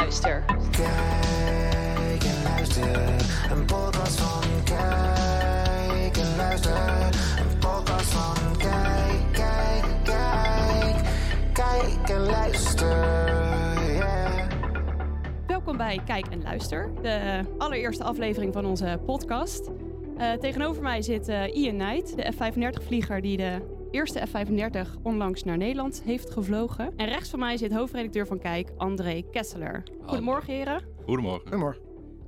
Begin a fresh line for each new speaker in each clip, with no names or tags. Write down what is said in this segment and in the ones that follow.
Luister.
Kijk en luister, een podcast van Kijk en luister. Een podcast van Kijk, kijk, kijk. Kijk en luister, yeah.
Welkom bij Kijk en Luister, de allereerste aflevering van onze podcast. Eh, tegenover mij zit eh, Ian Knight, de F-35-vlieger die de eerste F-35 onlangs naar Nederland heeft gevlogen. En rechts van mij zit hoofdredacteur van Kijk, André Kesseler. Goedemorgen heren.
Goedemorgen.
Goedemorgen.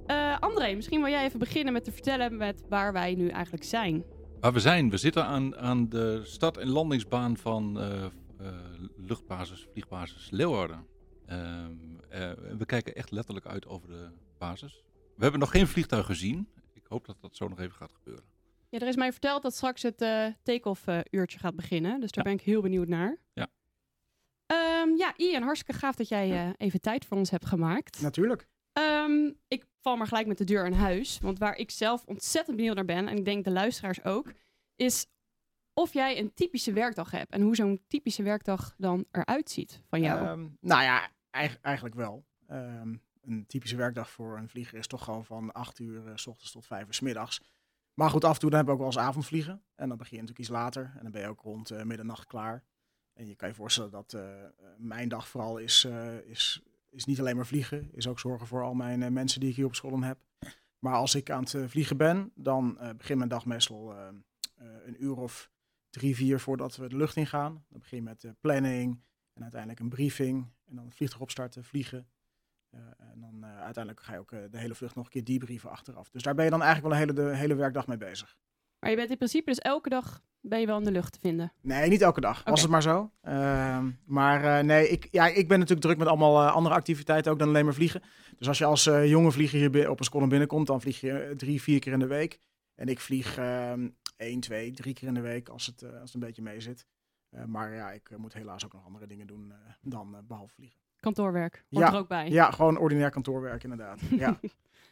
Eh, André, misschien wil jij even beginnen met te vertellen met waar wij nu eigenlijk zijn.
Waar we zijn, we zitten aan, aan de start- en landingsbaan van eh, eh, luchtbasis, vliegbasis Leeuwarden. Ehm, eh, we kijken echt letterlijk uit over de basis. We hebben nog geen vliegtuig gezien. Ik hoop dat dat zo nog even gaat gebeuren.
Ja, er is mij verteld dat straks het eh take-off eh, uurtje gaat beginnen, dus daar
Ja.
ben ik heel benieuwd naar.
Ja.
Ehm, ja, Ian, hartstikke gaaf dat jij eh, even tijd voor ons hebt gemaakt.
Natuurlijk.
Ehm, ik val maar gelijk met de deur in huis. Want waar ik zelf ontzettend benieuwd naar ben, en ik denk de luisteraars ook, is of jij een typische werkdag hebt. En hoe zo'n typische werkdag dan eruit ziet van jou.
Ehm, nou ja, eig- eigenlijk wel. Ehm, een typische werkdag voor een vlieger is toch gewoon van 8 uur s ochtends tot 5 uur s middags. Maar goed, af en toe dan heb ik ook wel eens avondvliegen. En dan begin je natuurlijk iets later. En dan ben je ook rond eh, middernacht klaar. En je kan je voorstellen dat eh, mijn dag vooral is, eh, is, is niet alleen maar vliegen. Is ook zorgen voor al mijn mensen die ik hier op school heb. Maar als ik aan het vliegen ben, dan begint mijn dag meestal een uur of drie, vier voordat we de lucht in gaan. Dan begin je met planning en uiteindelijk een briefing. En dan vliegtuig opstarten, vliegen. Eh, en dan eh, uiteindelijk ga je ook eh, de hele vlucht nog een keer debrieven achteraf. Dus daar ben je dan eigenlijk wel een hele, de hele werkdag mee bezig.
Maar je bent in principe dus elke dag ben je wel in de lucht te vinden.
Nee, niet elke dag. Was het maar zo. Ehm, maar eh, nee, ik, ja, ik ben natuurlijk druk met allemaal andere activiteiten ook dan alleen maar vliegen. Dus als je als jonge vlieger hier op een school binnenkomt, dan vlieg je drie, vier keer in de week. En ik vlieg ehm één, twee, drie keer in de week als het, als het een beetje mee zit. Eh, maar ja, ik moet helaas ook nog andere dingen doen eh, dan eh, behalve vliegen.
Kantoorwerk. Hoort
Ja,
er ook bij.
Ja, gewoon ordinair kantoorwerk inderdaad. Ja.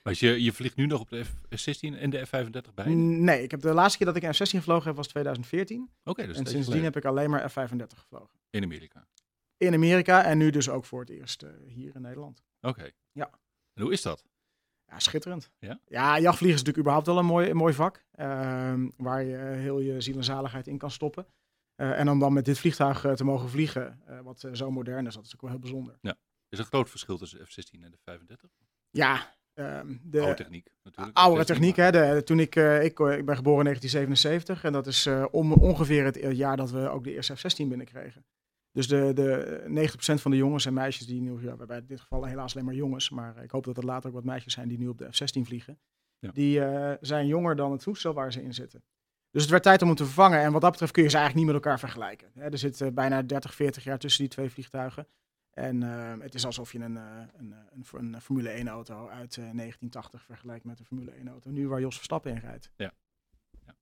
Maar je, je vliegt nu nog op de F-16 en de F-35 bij? Oké,
nee, ik heb de laatste keer dat ik een F-16 gevlogen heb was 2014.
dus
en sindsdien heb ik alleen maar F-35 gevlogen.
in Amerika.
In Amerika en nu dus ook voor het eerst eh, hier in Nederland.
Oké.
Ja.
En hoe is dat?
Ja, schitterend.
Ja?
ja, jachtvliegen is natuurlijk überhaupt wel een mooi, een mooi vak. ehm, waar je heel je ziel en zaligheid in kan stoppen. Eh, en om dan met dit vliegtuig eh, te mogen vliegen, eh, wat zo modern is, dat is ook wel heel bijzonder.
Is er een groot verschil tussen de F-16 en de 35?
Ja, ehm, de
Oude techniek natuurlijk.
oudere
F-16,
techniek. Hè, de, toen ik, ik, ik ben geboren in 1977 en dat is om, ongeveer het jaar dat we ook de eerste F-16 binnenkregen. Dus de, de 90% van de jongens en meisjes die nu, ja, bij in dit geval helaas alleen maar jongens, maar ik hoop dat er later ook wat meisjes zijn die nu op de F-16 vliegen.
Ja.
Die zijn jonger dan het toestel waar ze in zitten. Dus het werd tijd om hem te vervangen. En wat dat betreft kun je ze eigenlijk niet met elkaar vergelijken. Hè, er zit eh, bijna 30, 40 jaar tussen die twee vliegtuigen. En eh, het is alsof je een, eh, een, eh, een, een Formule 1 auto uit eh, 1980 vergelijkt met een Formule 1 auto. Nu waar Jos Verstappen in rijdt.
Ja. Ja.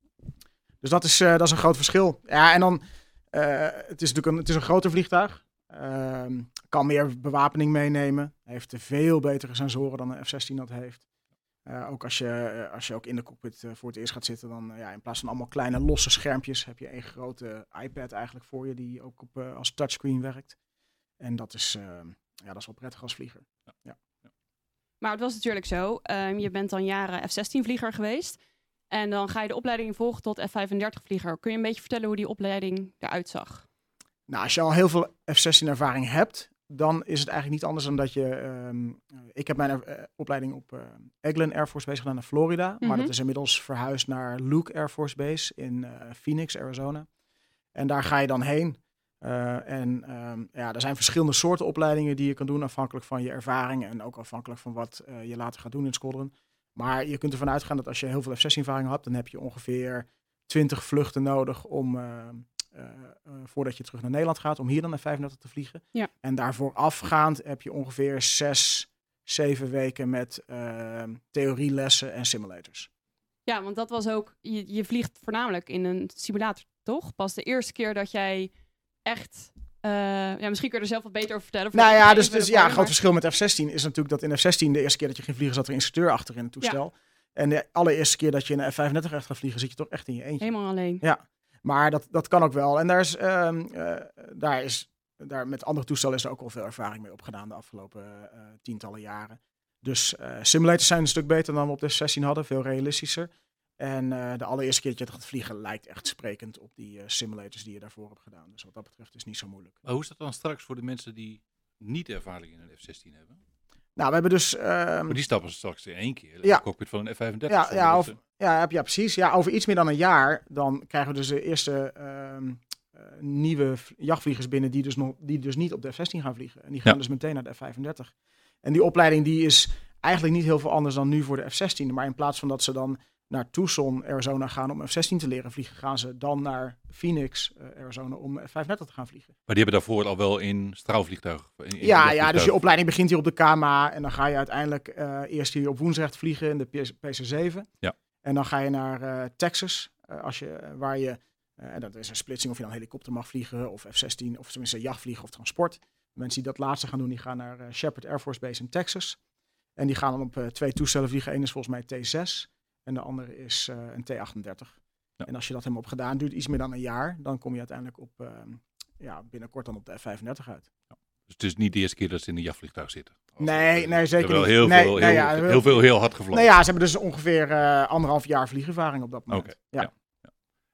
Dus dat is, eh, dat is een groot verschil. Ja, en dan, eh, het is natuurlijk een, het is een groter vliegtuig. Ehm, kan meer bewapening meenemen. Heeft veel betere sensoren dan een F-16 dat heeft. Eh, ook als je, eh, als je ook in de cockpit eh, voor het eerst gaat zitten, dan ja, in plaats van allemaal kleine losse schermpjes, heb je één grote iPad eigenlijk voor je, die ook op, als touchscreen werkt. En dat is, eh, ja, dat is wel prettig als vlieger.
Maar het was natuurlijk zo. ehm, je bent dan jaren F-16-vlieger geweest. En dan ga je de opleiding volgen tot F-35-vlieger. Kun je een beetje vertellen hoe die opleiding eruit zag?
Nou, als je al heel veel F-16 ervaring hebt, dan is het eigenlijk niet anders dan dat je... ehm, ik heb mijn eh, opleiding op eh Eglin Air Force Base gedaan in Florida. Maar
Mhm.
dat is inmiddels verhuisd naar Luke Air Force Base in eh, Phoenix, Arizona. En daar ga je dan heen. En ehm, ja, er zijn verschillende soorten opleidingen die je kan doen, afhankelijk van je ervaring en ook afhankelijk van wat je later gaat doen in squadron. Maar je kunt ervan uitgaan dat als je heel veel F-16 ervaring hebt, dan heb je ongeveer 20 vluchten nodig om, eh, eh, eh, voordat je terug naar Nederland gaat, om hier dan naar 35 te vliegen.
Ja.
En daarvoor afgaand heb je ongeveer 6, 7 weken met eh, theorielessen en simulators.
Ja, want dat was ook... Je, je vliegt voornamelijk in een simulator, toch? Pas de eerste keer dat jij echt... eh, ja, misschien kun je er zelf wat beter over vertellen.
Nou ja, dus, dus ja, een
maar-
groot verschil met F-16 is natuurlijk dat in F-16 de eerste keer dat je ging vliegen zat er een instructeur achter in het toestel. En de allereerste keer dat je in een F-35 echt gaat vliegen zit je toch echt in je eentje.
Helemaal alleen.
Maar dat, dat kan ook wel. En daar is, ehm, eh, daar is daar met andere toestellen is er ook al veel ervaring mee opgedaan de afgelopen eh, tientallen jaren. Dus eh, simulators zijn een stuk beter dan we op de F-16 hadden, veel realistischer. En de allereerste keer dat je het gaat vliegen lijkt echt sprekend op die simulators die je daarvoor hebt gedaan. Dus wat dat betreft is het niet zo moeilijk.
Maar hoe is dat dan straks voor de mensen die niet ervaring in een F-16 hebben?
Nou, we hebben dus... ehm,
Maar die stappen straks in één keer
Ja.
de cockpit van een F-35.
Ja, ja, of, ja, heb- ja, precies. Ja, over iets meer dan een jaar, dan krijgen we dus de eerste ehm, eh, nieuwe jachtvliegers binnen die dus, nog, die dus niet op de F-16 gaan vliegen. En die gaan
Ja.
dus meteen naar de F-35. En die opleiding die is eigenlijk niet heel veel anders dan nu voor de F-16. Maar in plaats van dat ze dan naar Tucson, Arizona gaan om F-16 te leren vliegen, gaan ze dan naar Phoenix, eh, Arizona om F-35 te gaan vliegen.
Maar die hebben daarvoor al wel in straalvliegtuigen. in- in
Ja, ja, dus je opleiding begint hier op de KMA en dan ga je uiteindelijk eh, eerst hier op Woensrecht vliegen in de PS- PC-7.
Ja.
En dan ga je naar eh, Texas, als je, waar je, en dat is een splitsing of je dan helikopter mag vliegen of F-16 of tenminste jachtvliegen of transport. Mensen die dat laatste gaan doen, die gaan naar Shepherd Air Force Base in Texas. En die gaan dan op twee toestellen vliegen. Eén is volgens mij T6 en de andere is eh, een T38.
Ja.
En als je dat helemaal hebt gedaan, duurt iets meer dan een jaar, dan kom je uiteindelijk op, eh, ja, binnenkort dan op de F-35 uit.
Dus het is niet de eerste keer dat ze in een jachtvliegtuig zitten.
Nee,
eh,
nee,
ze
zeker niet.
Heel,
Nee,
veel,
nee,
heel,
ja,
heel, veel heel hard gevlogen.
Nou ja, ze hebben dus ongeveer eh, anderhalf jaar vliegervaring op dat moment. Ja.
ja.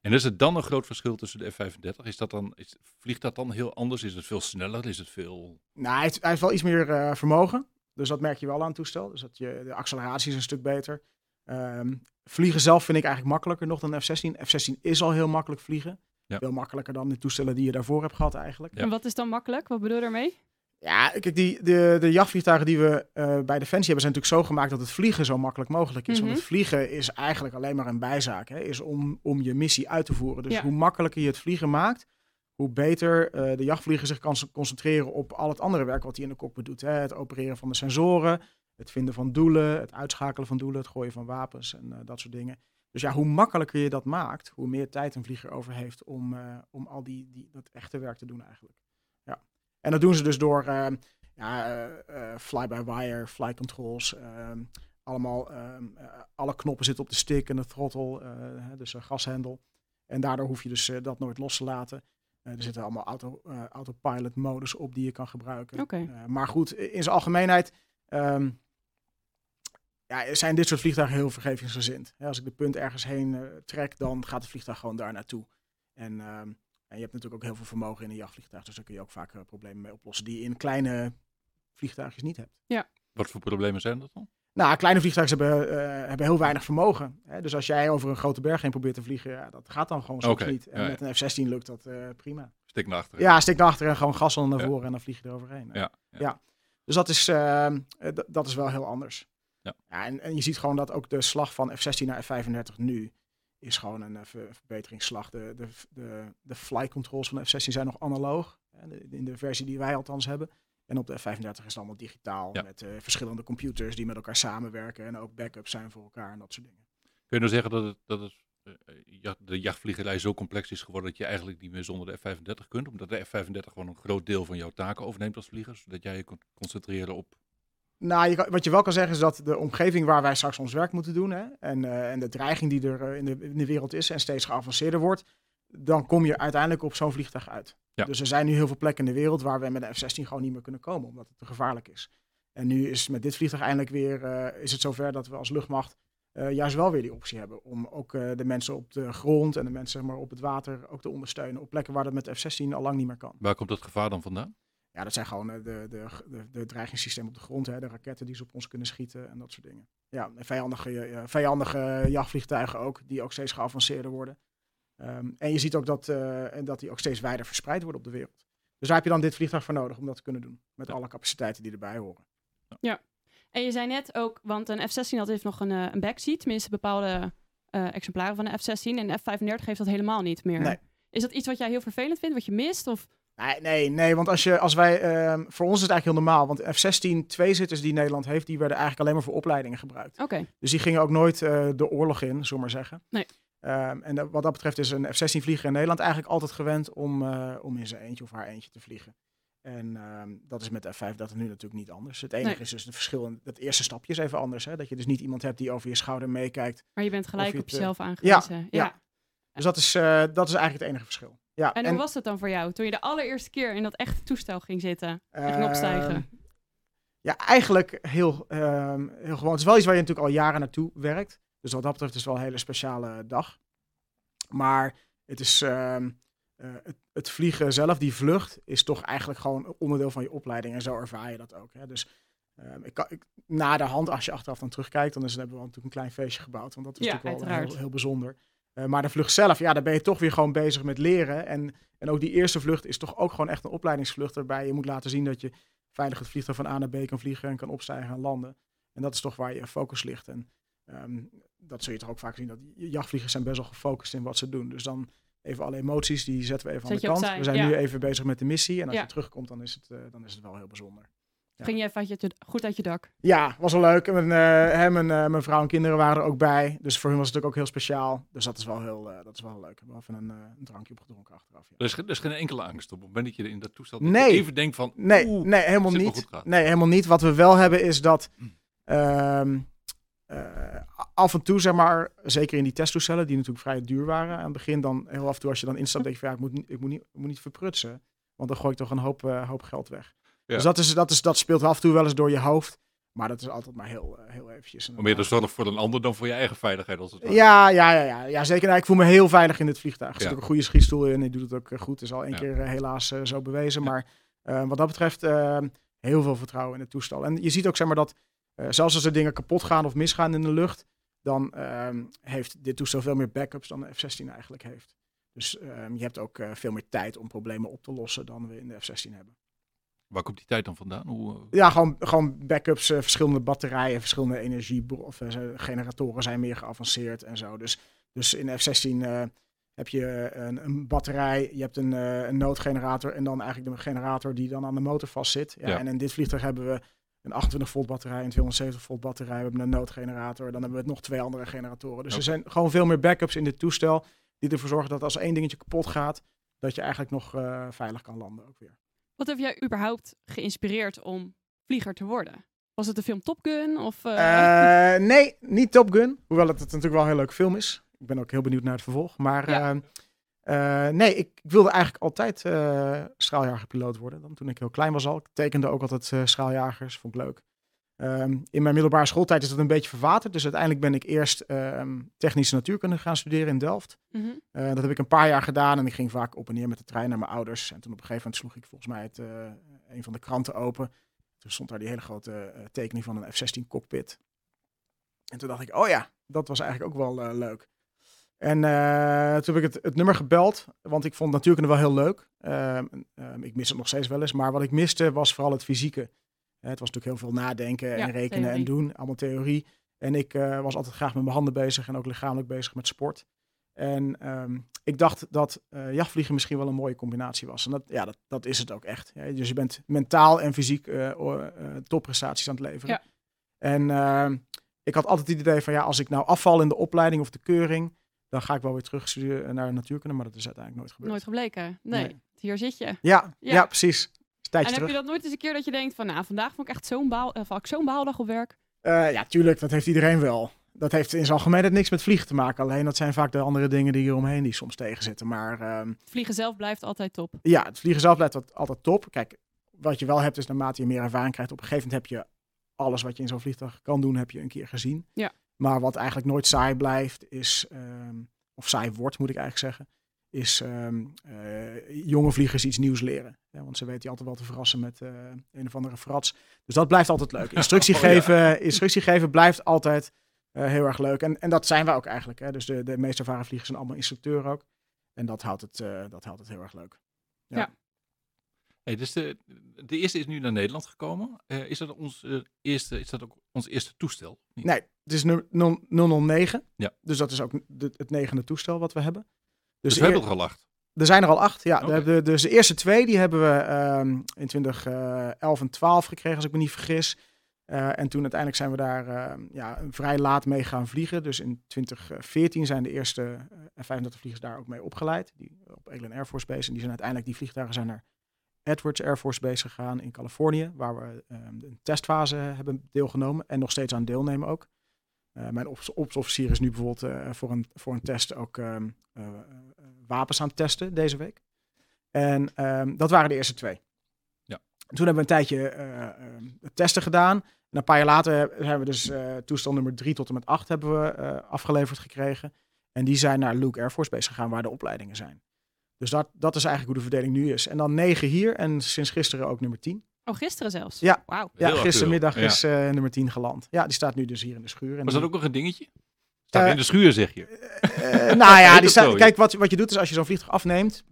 En is er dan een groot verschil tussen de F-35? Is dat dan, is, vliegt dat dan heel anders? Is het veel sneller? Is het veel...
Nou, hij heeft, hij heeft wel iets meer vermogen. Dus dat merk je wel aan het toestel. Dus dat je, de acceleratie is een stuk beter. Ehm, vliegen zelf vind ik eigenlijk makkelijker nog dan F-16. F-16 is al heel makkelijk vliegen.
Ja.
Veel makkelijker dan de toestellen die je daarvoor hebt gehad eigenlijk.
Ja.
En wat is dan makkelijk? Wat bedoel je daarmee?
Ja, kijk, die, de, de jachtvliegtuigen die we eh, bij Defensie hebben zijn natuurlijk zo gemaakt dat het vliegen zo makkelijk mogelijk is.
Mhm.
Want het vliegen is eigenlijk alleen maar een bijzaak. Hè? Is om, om je missie uit te voeren. Dus
Ja.
hoe makkelijker je het vliegen maakt, hoe beter eh, de jachtvlieger zich kan concentreren op al het andere werk wat hij in de cockpit doet. Hè? Het opereren van de sensoren, het vinden van doelen, het uitschakelen van doelen, het gooien van wapens en eh, dat soort dingen. Dus ja, hoe makkelijker je dat maakt, hoe meer tijd een vlieger over heeft om, eh, om al die, die, dat echte werk te doen eigenlijk. Ja. En dat doen ze dus door eh, ja, eh, fly-by-wire, fly controls. ehm, allemaal, ehm, eh, alle knoppen zitten op de stick en de throttle, dus een gashendel. En daardoor hoef je dus dat nooit los te laten. Er zitten allemaal auto, autopilot modus op die je kan gebruiken.
Oké.
Eh, maar goed, in zijn algemeenheid ehm, ja, zijn dit soort vliegtuigen heel vergevingsgezind. Hè, als ik de punt ergens heen eh, trek, dan gaat het vliegtuig gewoon daar naartoe. En, ehm, en je hebt natuurlijk ook heel veel vermogen in een jachtvliegtuig, dus daar kun je ook vaak eh, problemen mee oplossen die je in kleine vliegtuigjes niet hebt.
Wat voor problemen zijn dat dan?
Nou, kleine vliegtuigen hebben, eh, hebben heel weinig vermogen. Hè? Dus als jij over een grote berg heen probeert te vliegen, ja, dat gaat dan gewoon soms niet. En
ja,
met een F-16 lukt dat eh, prima.
Stik naar achteren.
Ja, stik naar achteren en gewoon gas naar
Ja.
voren en dan vlieg je eroverheen.
Ja, ja.
Ja. Dus dat is, ehm, eh, dat is wel heel anders.
Ja.
en, en je ziet gewoon dat ook de slag van F-16 naar F-35 nu is gewoon een eh, ver- verbeteringsslag. De, de, de, de flight controls van de F-16 zijn nog analoog. In de versie die wij althans hebben. En op de F-35 is het allemaal digitaal.
Ja.
Met eh, verschillende computers die met elkaar samenwerken. En ook backups zijn voor elkaar en dat soort dingen.
Kun je nou zeggen dat, het, dat het, eh, ja, de jachtvliegerij zo complex is geworden dat je eigenlijk niet meer zonder de F-35 kunt? Omdat de F-35 gewoon een groot deel van jouw taken overneemt als vlieger. Zodat jij je kunt concentreren op...
Nou, je kan- wat je wel kan zeggen is dat de omgeving waar wij straks ons werk moeten doen. Hè, en, eh, en de dreiging die er eh, in, de, in de wereld is en steeds geavanceerder wordt. Dan kom je uiteindelijk op zo'n vliegtuig uit.
Ja.
Dus er zijn nu heel veel plekken in de wereld waar we met de F-16 gewoon niet meer kunnen komen. Omdat het te gevaarlijk is. En nu is met dit vliegtuig eindelijk weer eh, is het zover dat we als luchtmacht juist wel weer die optie hebben. Om ook de mensen op de grond en de mensen zeg maar, op het water ook te ondersteunen. Op plekken waar dat met de F-16 al lang niet meer kan.
Waar komt dat gevaar dan vandaan?
Ja, dat zijn gewoon eh, de, de, de, de dreigingssystemen op de grond, hè, de raketten die ze op ons kunnen schieten en dat soort dingen. Ja, en vijandige, eh, vijandige jachtvliegtuigen ook, die ook steeds geavanceerder worden. Ehm, en je ziet ook dat, eh, en dat die ook steeds wijder verspreid worden op de wereld. Dus daar heb je dan dit vliegtuig voor nodig om dat te kunnen doen. Met
Ja.
alle capaciteiten die erbij horen.
En je zei net ook, want een F-16 had heeft nog een, eh, een backseat, tenminste bepaalde eh, exemplaren van de F-16. En de F-35 heeft dat helemaal niet meer.
Nee.
Is dat iets wat jij heel vervelend vindt, wat je mist? Of...
Nee, nee, nee, want als, je, als wij, ehm, voor ons is het eigenlijk heel normaal. Want F-16 tweezitters die Nederland heeft, die werden eigenlijk alleen maar voor opleidingen gebruikt.
Oké,
Dus die gingen ook nooit eh, de oorlog in, zullen maar zeggen.
Nee.
Ehm, en dat- wat dat betreft is een F-16 vlieger in Nederland eigenlijk altijd gewend om, eh, om in zijn eentje of haar eentje te vliegen. En ehm, dat is met de F-35 nu natuurlijk niet anders. Het enige
Nee.
is dus het verschil. in- Het eerste stapje is even anders. Hè? Dat je dus niet iemand hebt die over je schouder meekijkt.
maar je bent gelijk
je
op
eh,
jezelf aangewezen.
ja. Dus dat is, dat is eigenlijk het enige verschil. Ja.
En, hoe was het dan voor jou toen je de allereerste keer in dat echte toestel ging zitten? en
Ehm,
opstijgen?
Ja, eigenlijk heel, ehm, heel gewoon. Het is wel iets waar je natuurlijk al jaren naartoe werkt. Dus wat dat betreft is het wel een hele speciale dag. Maar het is ehm, eh, het, het vliegen zelf, die vlucht, is toch eigenlijk gewoon onderdeel van je opleiding. En zo ervaar je dat ook. Hè. Dus ik kan, ik, na de hand, als je achteraf dan terugkijkt, dan is, hebben we natuurlijk een klein feestje gebouwd. Want dat is
Ja,
natuurlijk wel heel, heel bijzonder. Eh, maar de vlucht zelf, ja, daar ben je toch weer gewoon bezig met leren. En, en ook die eerste vlucht is toch ook gewoon echt een opleidingsvlucht. Waarbij je moet laten zien dat je veilig het vliegtuig van A naar B kan vliegen en kan opstijgen en landen. En dat is toch waar je focus ligt. En ehm, dat zul je toch ook vaak zien. Dat jachtvliegers zijn best wel gefocust in wat ze doen. Dus dan even alle emoties, die zetten we even
Zet
aan de kant.
opzij,
we zijn
ja.
nu even bezig met de missie. En als
Ja.
je terugkomt, dan is, het, eh, dan is het wel heel bijzonder. Ja.
Ging je even uit je, goed uit je dak?
Ja, was wel leuk. En mijn, eh, hè, mijn, eh, mijn vrouw en kinderen waren er ook bij. Dus voor hun was het natuurlijk ook heel speciaal. Dus dat is wel heel, eh, dat is wel leuk. We hebben even een, eh, een drankje opgedronken achteraf. Ja.
Er is, ge- er is geen enkele angst op het moment dat je in dat toestel
Nee.
even denkt van...
Nee,
oeh,
nee helemaal niet. Nee, helemaal niet. Wat we wel hebben is dat
Hmm.
ehm, eh, af en toe, zeg maar, zeker in die testtoestellen, die natuurlijk vrij duur waren aan het begin, dan heel af en toe als je dan instapt, denk je van ja, ik moet, niet- ik moet, niet, ik moet niet verprutsen. Want dan gooi ik toch een hoop, eh, hoop geld weg.
Ja.
Dus dat, is, dat, is, dat speelt af en toe wel eens door je hoofd. Maar dat is altijd maar heel, eh, heel eventjes.
Maar meer de zorg voor een ander dan voor je eigen veiligheid. Als het.
Ja, ja, ja, ja, ja zeker. Nou, ik voel me heel veilig in het vliegtuig. Er zit ook een goede schietstoel in. Ik doe het ook eh, goed. Is al één keer eh, helaas zo bewezen. Maar wat dat betreft eh, heel veel vertrouwen in het toestel. En je ziet ook zeg maar dat zelfs als er dingen kapot gaan of misgaan in de lucht, dan ehm, heeft dit toestel veel meer backups dan de F-16 eigenlijk heeft. Dus ehm, je hebt ook veel meer tijd om problemen op te lossen dan we in de F-16 hebben.
Waar komt die tijd dan vandaan? Hoe, eh,
Ja, gewoon, gewoon backups, eh, verschillende batterijen, verschillende energie of eh, generatoren zijn meer geavanceerd en zo. Dus, dus in de F-16 eh, heb je een, een batterij, je hebt een, een noodgenerator en dan eigenlijk de generator die dan aan de motor vastzit. Ja,
Ja.
En in dit vliegtuig hebben we een 28 volt batterij, een 270 volt batterij, we hebben een noodgenerator, dan hebben we nog twee andere generatoren. Dus er zijn gewoon veel meer backups in dit toestel die ervoor zorgen dat als één dingetje kapot gaat, dat je eigenlijk nog veilig kan landen ook weer.
Wat heb jij überhaupt geïnspireerd om vlieger te worden? Was het de film Top Gun? Of, eh,
Eh, nee, niet Top Gun. Hoewel het, het natuurlijk wel een heel leuk film is. Ik ben ook heel benieuwd naar het vervolg. Maar
Ja.
eh, nee, ik, ik wilde eigenlijk altijd straaljagerpiloot worden. Dan toen ik heel klein was al. Ik tekende ook altijd straaljagers. Vond ik leuk. Ehm, in mijn middelbare schooltijd is dat een beetje verwaterd. Dus uiteindelijk ben ik eerst ehm, technische natuurkunde gaan studeren in Delft.
mhm.
Eh, dat heb ik een paar jaar gedaan en ik ging vaak op en neer met de trein naar mijn ouders. En toen op een gegeven moment sloeg ik volgens mij het, eh, een van de kranten open. Toen stond daar die hele grote eh, tekening van een F-16 cockpit. En toen dacht ik, oh ja, dat was eigenlijk ook wel leuk. En toen heb ik het, het nummer gebeld, want ik vond natuurkunde wel heel leuk. Ehm, ik mis het nog steeds wel eens, maar wat ik miste was vooral het fysieke. Het was natuurlijk heel veel nadenken
Ja,
en rekenen en doen, allemaal theorie. En ik eh, was altijd graag met mijn handen bezig en ook lichamelijk bezig met sport. En ehm, ik dacht dat eh, jachtvliegen misschien wel een mooie combinatie was. En dat, ja, dat, dat is het ook echt. Ja, dus je bent mentaal en fysiek eh, topprestaties aan het leveren.
Ja.
En ehm, ik had altijd het idee van ja, als ik nou afval in de opleiding of de keuring, dan ga ik wel weer terug naar natuurkunde. Maar dat is uiteindelijk nooit gebeurd.
Nooit gebleken. Nee,
Nee.
hier zit je.
Ja, ja.
Ja.
precies.
En heb je dat nooit eens een keer dat je denkt van, nou, vandaag vond ik echt zo'n baal, had ik zo'n baaldag op werk?
Eh, ja, tuurlijk, dat heeft iedereen wel. Dat heeft in zijn algemeenheid niks met vliegen te maken. Alleen dat zijn vaak de andere dingen die eromheen die soms tegenzitten. Maar ehm,
Vliegen zelf blijft altijd top.
ja, het vliegen zelf blijft altijd top. Kijk, wat je wel hebt is naarmate je meer ervaring krijgt, op een gegeven moment heb je alles wat je in zo'n vliegtuig kan doen, heb je een keer gezien.
Ja.
Maar wat eigenlijk nooit saai blijft, is, ehm, of saai wordt moet ik eigenlijk zeggen, is ehm, eh, jonge vliegers iets nieuws leren. Ja, want ze weten je altijd wel te verrassen met eh, een of andere frats. Dus dat blijft altijd leuk. Instructie,
Oh, ja.
geven, instructie geven blijft altijd eh, heel erg leuk. En, en dat zijn wij ook eigenlijk. Hè. Dus de, de meest ervaren vliegers zijn allemaal instructeur ook. En dat houdt het, eh, dat houdt het heel erg leuk.
Hey, dus de, de eerste is nu naar Nederland gekomen. Eh, is, dat ons, eerste, is dat ook ons eerste toestel?
Nee, het is nu 0- 009.
Ja.
Dus dat is ook de- het negende toestel wat we hebben.
Dus
de
we hebben er al acht.
Er zijn er al acht, ja.
Oké.
De, dus de eerste twee die hebben we ehm, in 2011 en 12 gekregen, als ik me niet vergis. Eh, en toen uiteindelijk zijn we daar ehm, ja, vrij laat mee gaan vliegen. Dus in 2014 zijn de eerste eh, F-35-vliegers daar ook mee opgeleid. Die, op Eglin Air Force Base. En die zijn uiteindelijk, die vliegtuigen zijn naar Edwards Air Force Base gegaan in Californië. Waar we ehm, een testfase hebben deelgenomen en nog steeds aan deelnemen ook. Eh, mijn ops- opsofficier is nu bijvoorbeeld eh, voor, een, voor een test ook ehm, eh, wapens aan het testen deze week. En ehm, dat waren de eerste twee.
Ja.
En toen hebben we een tijdje eh, ehm, testen gedaan. En een paar jaar later hebben we dus toestand nummer drie tot en met acht hebben we afgeleverd gekregen. En die zijn naar Luke Air Force Base gegaan, waar de opleidingen zijn. Dus dat, dat is eigenlijk hoe de verdeling nu is. En dan negen hier en sinds gisteren ook nummer 10.
Oh, gisteren zelfs?
Ja.
Wauw.
Ja, gistermiddag is eh, nummer 10 geland. Ja, die staat nu dus hier in de schuur. En
Was dat ook nog een dingetje? Staat
Eh,
in de schuur, zeg je.
Eh, nou ja, die staat, kijk, wat, wat je doet is als je zo'n vliegtuig afneemt,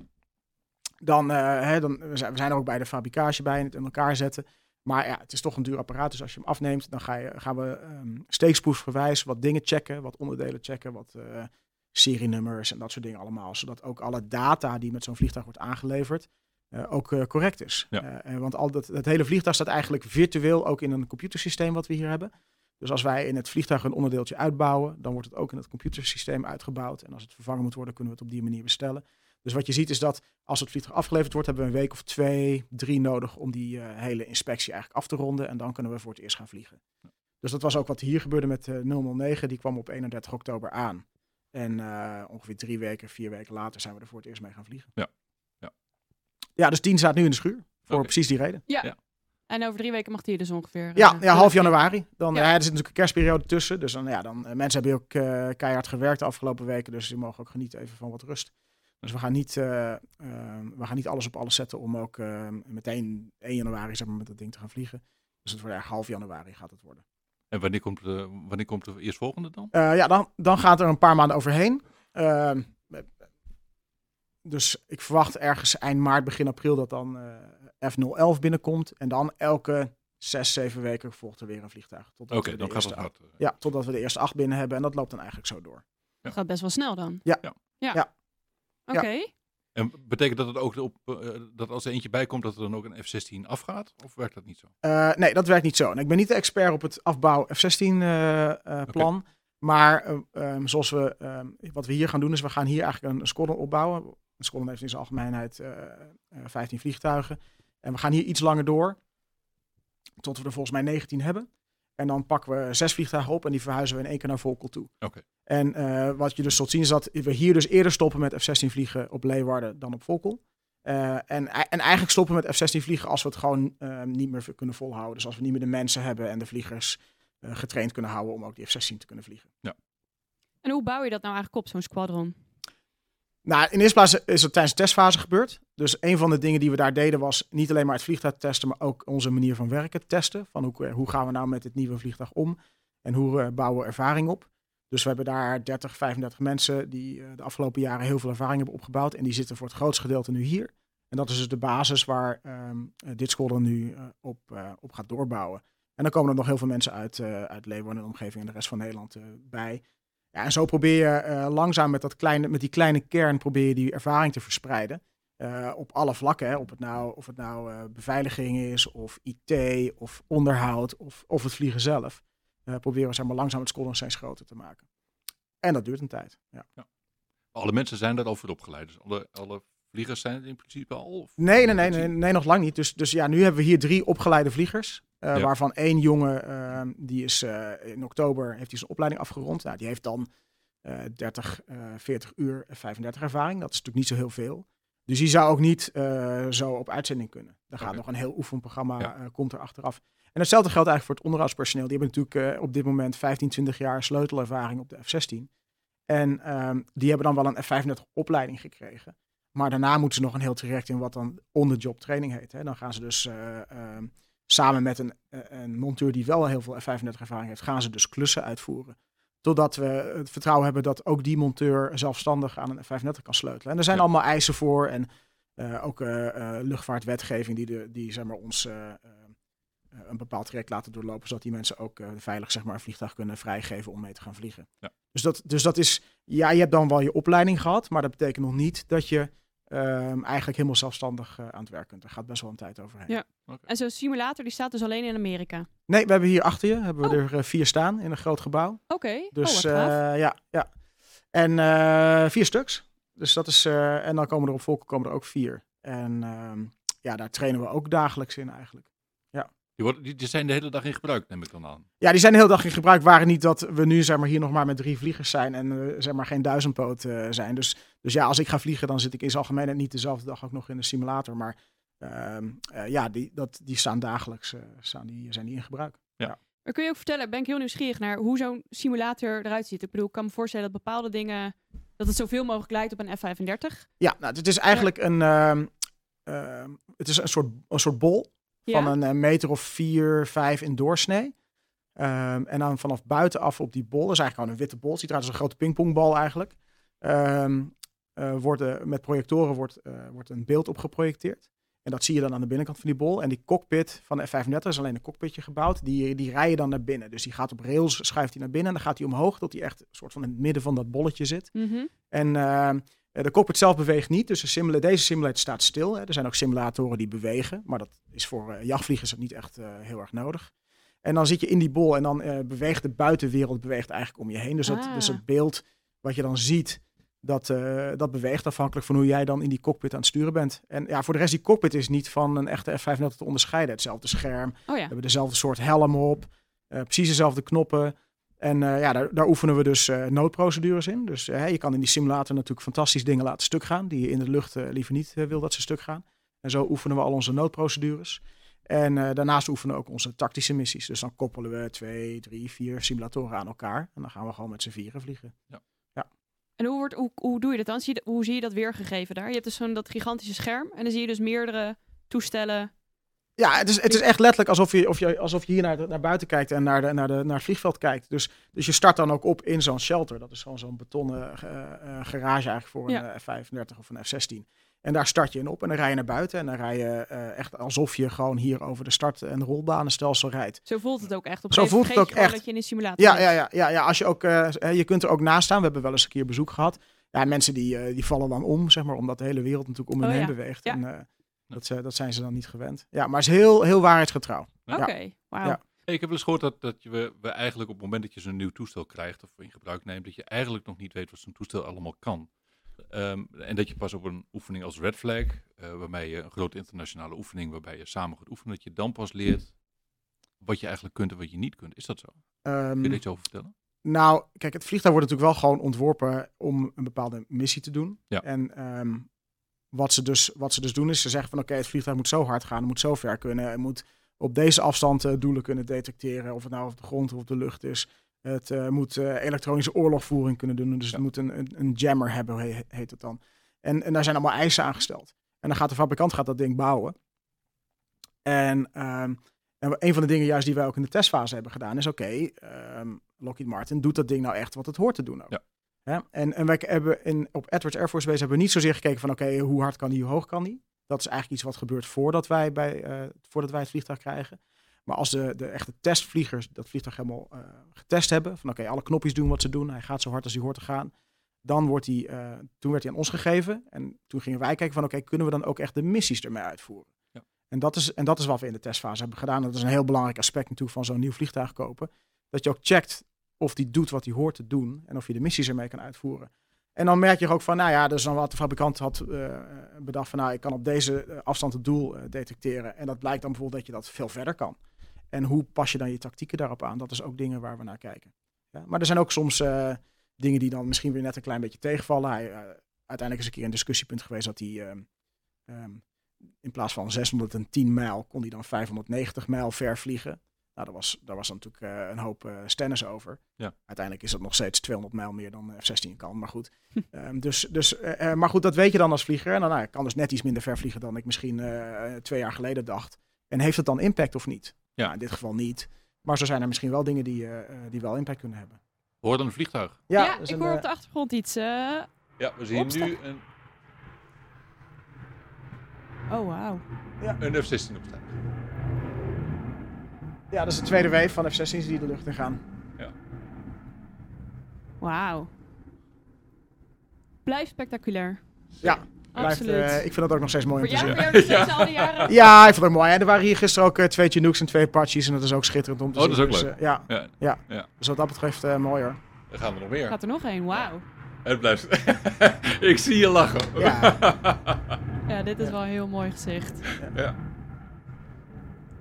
dan, eh, hè, dan we zijn we zijn er ook bij de fabricage bij en het in elkaar zetten. Maar ja, het is toch een duur apparaat, dus als je hem afneemt, dan ga je, gaan we ehm steeksproefverwijs wat dingen checken, wat onderdelen checken, wat eh, serienummers en dat soort dingen allemaal. Zodat ook alle data die met zo'n vliegtuig wordt aangeleverd, ook eh, correct is.
Ja.
Eh, want al dat, het hele vliegtuig staat eigenlijk virtueel ook in een computersysteem wat we hier hebben. Dus als wij in het vliegtuig een onderdeeltje uitbouwen, dan wordt het ook in het computersysteem uitgebouwd. En als het vervangen moet worden, kunnen we het op die manier bestellen. Dus wat je ziet is dat als het vliegtuig afgeleverd wordt, hebben we een week of twee, drie nodig om die eh, hele inspectie eigenlijk af te ronden. En dan kunnen we voor het eerst gaan vliegen. Dus dat was ook wat hier gebeurde met eh 009. Die kwam op 31 oktober aan. En eh, ongeveer drie weken, vier weken later zijn we er voor het eerst mee gaan vliegen.
Ja. Ja,
dus 10 staat nu in de schuur. Voor precies die reden.
Ja.
Ja.
En over drie weken mag die dus ongeveer...
Ja,
eh,
ja half januari. Dan,
Ja.
ja. er zit natuurlijk een kerstperiode tussen. Dus dan, ja, dan, eh, mensen hebben ook eh, keihard gewerkt de afgelopen weken. Dus die mogen ook genieten even van wat rust. Dus we gaan niet, eh, eh, we gaan niet alles op alles zetten om ook eh, meteen 1 januari zeg maar, met dat ding te gaan vliegen. Dus het wordt eigenlijk half januari gaat het worden.
En wanneer komt, de, wanneer komt de eerstvolgende dan?
Eh, ja, dan, dan gaat er een paar maanden overheen. Dus ik verwacht ergens eind maart, begin april dat dan eh, F011 binnenkomt. En dan elke zes, zeven weken volgt er weer een vliegtuig. Totdat
Oké,
we de
dan gaat
eerste
het
acht-
hard.
Ja, totdat we de eerste acht binnen hebben. En dat loopt dan eigenlijk zo door.
Het gaat best wel snel dan.
Ja.
Ja.
Ja.
Ja.
Oké.
En betekent dat het ook op, eh, dat als er eentje bij komt, dat er dan ook een F-16 afgaat? Of werkt dat niet zo?
Eh, nee, dat werkt niet zo. En ik ben niet de expert op het afbouw F-16 eh, eh, plan. Maar eh, ehm, zoals we, ehm, wat we hier gaan doen, is we gaan hier eigenlijk een, een squadron opbouwen. Een squadron heeft in zijn algemeenheid eh, eh, 15 vliegtuigen. En we gaan hier iets langer door. Tot we er volgens mij 19 hebben. En dan pakken we zes vliegtuigen op en die verhuizen we in één keer naar Volkel toe.
Oké.
En eh, wat je dus zult zien is dat we hier dus eerder stoppen met F-16 vliegen op Leeuwarden dan op Volkel. Eh, en, en eigenlijk stoppen met F-16 vliegen als we het gewoon eh, niet meer kunnen volhouden. Dus als we niet meer de mensen hebben en de vliegers eh, getraind kunnen houden om ook die F-16 te kunnen vliegen.
En hoe bouw je dat nou eigenlijk op, zo'n squadron?
Nou, in eerste plaats is het tijdens de testfase gebeurd. Dus een van de dingen die we daar deden was niet alleen maar het vliegtuig testen, maar ook onze manier van werken testen. Van hoe, hoe gaan we nou met dit nieuwe vliegtuig om en hoe eh, bouwen we ervaring op. Dus we hebben daar 30, 35 mensen die eh, de afgelopen jaren heel veel ervaring hebben opgebouwd. En die zitten voor het grootste gedeelte nu hier. En dat is dus de basis waar ehm, eh, dit squadron nu eh, op, eh, op gaat doorbouwen. En dan komen er nog heel veel mensen uit, eh uit Leeuwarden en de omgeving en de rest van Nederland eh, bij. Ja, en zo probeer je eh, langzaam met, dat kleine, met die kleine kern probeer je die ervaring te verspreiden. Eh, op alle vlakken. Hè. Op het nou, of het nou eh, beveiliging is, of IT, of onderhoud, of, of het vliegen zelf. Proberen we zeg maar, langzaam het squadron steeds groter te maken. En dat duurt een tijd. Ja.
Alle mensen zijn daar al voor opgeleid. Dus alle, alle vliegers zijn het in principe al? Of
Nee, nee, nee, nee, nee, nog lang niet. Dus, dus ja, nu hebben we hier drie opgeleide vliegers. Eh,
Ja.
Waarvan één jongen, ehm, die is eh, in oktober, heeft hij zijn opleiding afgerond. Nou, die heeft dan eh 30, eh 40 uur, eh, 35 ervaring. Dat is natuurlijk niet zo heel veel. Dus die zou ook niet zo op uitzending kunnen. Er gaat nog een heel oefenprogramma,
Ja.
komt er achteraf. En hetzelfde geldt eigenlijk voor het onderhoudspersoneel. Die hebben natuurlijk op dit moment 15, 20 jaar sleutelervaring op de F-16. En ehm, die hebben dan wel een F-35 opleiding gekregen. Maar daarna moeten ze nog een heel traject in wat dan on-the-job training heet. Hè. Dan gaan ze dus eh, ehm, samen met een, eh, een monteur die wel heel veel F-35 ervaring heeft, gaan ze dus klussen uitvoeren. Totdat we het vertrouwen hebben dat ook die monteur zelfstandig aan een F-35 kan sleutelen. En er zijn
Ja.
allemaal eisen voor en eh, ook eh, luchtvaartwetgeving die, de, die zeg maar, ons een bepaald traject laten doorlopen, zodat die mensen ook veilig zeg maar, een vliegtuig kunnen vrijgeven om mee te gaan vliegen.
Ja.
Dus, dat, dus dat is, ja, je hebt dan wel je opleiding gehad, maar dat betekent nog niet dat je ehm, eigenlijk helemaal zelfstandig eh, aan het werk kunt. Er gaat best wel een tijd overheen.
Ja. En zo'n simulator die staat dus alleen in Amerika.
Nee, we hebben hier achter je hebben we
Oh.
er eh, vier staan in een groot gebouw.
Oké,
Dus
oh, wat gaaf.
eh, ja, ja. En eh, vier stuks. Dus dat is, eh, en dan komen er op volken komen er ook vier. En ehm, ja, daar trainen we ook dagelijks in eigenlijk.
Die, worden, die, die zijn de hele dag in gebruik, neem ik dan aan.
Ja, die zijn de hele dag in gebruik. Waren niet dat we nu zeg maar, hier nog maar met drie vliegers zijn en eh, zeg maar geen duizendpoot eh, zijn. Dus, dus ja, als ik ga vliegen, dan zit ik in zijn algemeenheid niet dezelfde dag ook nog in de simulator. Maar ehm, eh, ja, die, dat, die staan dagelijks eh, staan die, zijn die in gebruik.
Maar kun je ook vertellen, ben ik heel nieuwsgierig naar hoe zo'n simulator eruit ziet. Ik bedoel, ik kan me voorstellen dat bepaalde dingen, dat het zoveel mogelijk lijkt op een F-35.
Ja, nou, het is eigenlijk een, ehm, ehm, het is een, soort, een soort bol van een eh, meter of vier, vijf in doorsnee. Ehm, en dan vanaf buitenaf op die bol, dat is eigenlijk gewoon een witte bol, ziet eruit als een grote pingpongbal eigenlijk. Ehm eh, wordt, eh, met projectoren wordt, wordt een beeld op geprojecteerd. En dat zie je dan aan de binnenkant van die bol. En die cockpit van de F-35 is alleen een cockpitje gebouwd. Die, die rij je dan naar binnen. Dus die gaat op rails, schuift hij naar binnen. En dan gaat hij omhoog tot hij echt een soort van in het midden van dat bolletje zit.
Mhm.
En eh, de cockpit zelf beweegt niet. Dus de simula- deze simulator staat stil. Hè. Er zijn ook simulatoren die bewegen. Maar dat is voor eh, jachtvliegers niet echt eh, heel erg nodig. En dan zit je in die bol en dan eh, beweegt de buitenwereld beweegt eigenlijk om je heen. Dus, dat,
Ah.
dus het beeld wat je dan ziet, dat, eh, dat beweegt afhankelijk van hoe jij dan in die cockpit aan het sturen bent. En ja, voor de rest, die cockpit is niet van een echte F-35 te onderscheiden. Hetzelfde scherm,
Oh ja.
we hebben dezelfde soort helm op, eh, precies dezelfde knoppen. En eh, ja, daar, daar oefenen we dus eh, noodprocedures in. Dus eh, je kan in die simulator natuurlijk fantastisch dingen laten stuk gaan, die je in de lucht liever niet wil dat ze stuk gaan. En zo oefenen we al onze noodprocedures. En eh, daarnaast oefenen we ook onze tactische missies. Dus dan koppelen we twee, drie, vier simulatoren aan elkaar. En dan gaan we gewoon met z'n vieren vliegen.
En hoe, wordt, hoe, hoe doe je dat dan? Zie je, hoe zie je dat weergegeven daar? Je hebt dus zo'n dat gigantische scherm en dan zie je dus meerdere toestellen.
Ja, het is, het is echt letterlijk alsof je, of je, alsof je hier naar, de- naar buiten kijkt en naar, de, naar, de, naar het vliegveld kijkt. Dus, dus je start dan ook op in zo'n shelter. Dat is gewoon zo'n betonnen eh, eh, garage eigenlijk voor een
Ja.
eh, F-35 of een F-16. En daar start je in op en dan rij je naar buiten. En dan rij je echt alsof je gewoon hier over de start- en rolbanenstelsel rijdt.
Zo voelt het ook echt. Op
Zo voelt het ook echt.
dat je in een simulator
Ja, ja, ja, ja, ja als je, ook, je kunt er ook naast staan. We hebben wel eens een keer bezoek gehad. Ja, mensen die, die vallen dan om, zeg maar, omdat de hele wereld natuurlijk om hen
Oh,
heen
ja.
beweegt.
Ja.
En dat, dat zijn ze dan niet gewend. Ja, maar het is heel, heel waarheidsgetrouw.
Oké, wauw.
Ja.
Hey, ik heb wel eens gehoord dat, dat je, we, we eigenlijk op het moment dat je zo'n nieuw toestel krijgt of in gebruik neemt, dat je eigenlijk nog niet weet wat zo'n toestel allemaal kan. Ehm, en dat je pas op een oefening als Red Flag, eh, waarbij je een grote internationale oefening, waarbij je samen gaat oefenen, dat je dan pas leert wat je eigenlijk kunt en wat je niet kunt. Is dat zo? Kun je
Ehm,
er iets over vertellen?
Nou, kijk, het vliegtuig wordt natuurlijk wel gewoon ontworpen om een bepaalde missie te doen.
Ja.
En ehm, wat, ze dus, wat ze dus doen is ze zeggen van oké, het vliegtuig moet zo hard gaan, het moet zo ver kunnen, het moet op deze afstand eh, doelen kunnen detecteren, of het nou op de grond of op de lucht is. Het eh, moet eh, elektronische oorlogvoering kunnen doen, dus
Ja.
het moet een, een, een jammer hebben, he- heet het dan. En, en daar zijn allemaal eisen aangesteld. En dan gaat de fabrikant gaat dat ding bouwen. En, ehm, en een van de dingen juist die wij ook in de testfase hebben gedaan is oké, ehm, Lockheed Martin doet dat ding nou echt wat het hoort te doen ook.
Ja.
En, en wij hebben in, op Edwards Air Force Base hebben we niet zozeer gekeken van oké, hoe hard kan die, hoe hoog kan die? Dat is eigenlijk iets wat gebeurt voordat wij, bij, eh, voordat wij het vliegtuig krijgen. Maar als de, de echte testvliegers dat vliegtuig helemaal eh, getest hebben, van oké, alle knopjes doen wat ze doen, hij gaat zo hard als hij hoort te gaan, dan wordt hij, eh, toen werd hij aan ons gegeven en toen gingen wij kijken van oké, kunnen we dan ook echt de missies ermee uitvoeren?
Ja.
En, dat is, en dat is wat we in de testfase hebben gedaan. Dat is een heel belangrijk aspect natuurlijk van zo'n nieuw vliegtuig kopen. Dat je ook checkt of die doet wat hij hoort te doen en of je de missies ermee kan uitvoeren. En dan merk je ook van, nou ja, dus dan wat de fabrikant had eh, bedacht van, nou, ik kan op deze eh, afstand het doel eh, detecteren. En dat blijkt dan bijvoorbeeld dat je dat veel verder kan. En hoe pas je dan je tactieken daarop aan? Dat is ook dingen waar we naar kijken. Ja, maar er zijn ook soms dingen die dan misschien weer net een klein beetje tegenvallen. Hij, uiteindelijk is een keer een discussiepunt geweest dat hij ehm, ehm, in plaats van 610 mijl kon hij dan 590 mijl ver vliegen. Nou, daar was, daar was dan natuurlijk eh, een hoop eh stennis over.
Ja.
Uiteindelijk is dat nog steeds 200 mijl meer dan F-16 kan, maar goed. Ehm, dus, dus, eh, eh, maar goed, dat weet je dan als vlieger. En dan nou, ik kan dus net iets minder ver vliegen dan ik misschien eh, twee jaar geleden dacht. En heeft het dan impact of niet?
Ja.
Nou, in dit geval niet. Maar zo zijn er misschien wel dingen die, eh, eh, die wel impact kunnen hebben.
Hoor dan een vliegtuig?
Ja,
dat
ik
een,
hoor
eh,
op de achtergrond iets. eh,
Ja, we zien nu een,
Oh, wauw.
een F-16 opstaan.
Ja, dat is de tweede wave van F-16's die de lucht in gaan.
Wauw. Blijft spectaculair.
Ja, blijft,
Absoluut.
eh, ik vind dat ook nog steeds mooi om
Voor
te
jou,
zien.
steeds al die jaren.
Ja, ik vond het mooi. En er waren hier gisteren ook eh, twee Chinooks en twee Apaches. En dat is ook schitterend om te
Oh,
zien.
dat is ook
Dus,
leuk.
eh, ja,
Ja,
ja.
Ja.
dus wat dat betreft eh mooi hoor.
er gaan er nog meer.
Gaat er nog een, wauw.
Het blijft. ik zie je lachen.
Ja.
Ja, dit is wel een heel mooi gezicht.
Ja.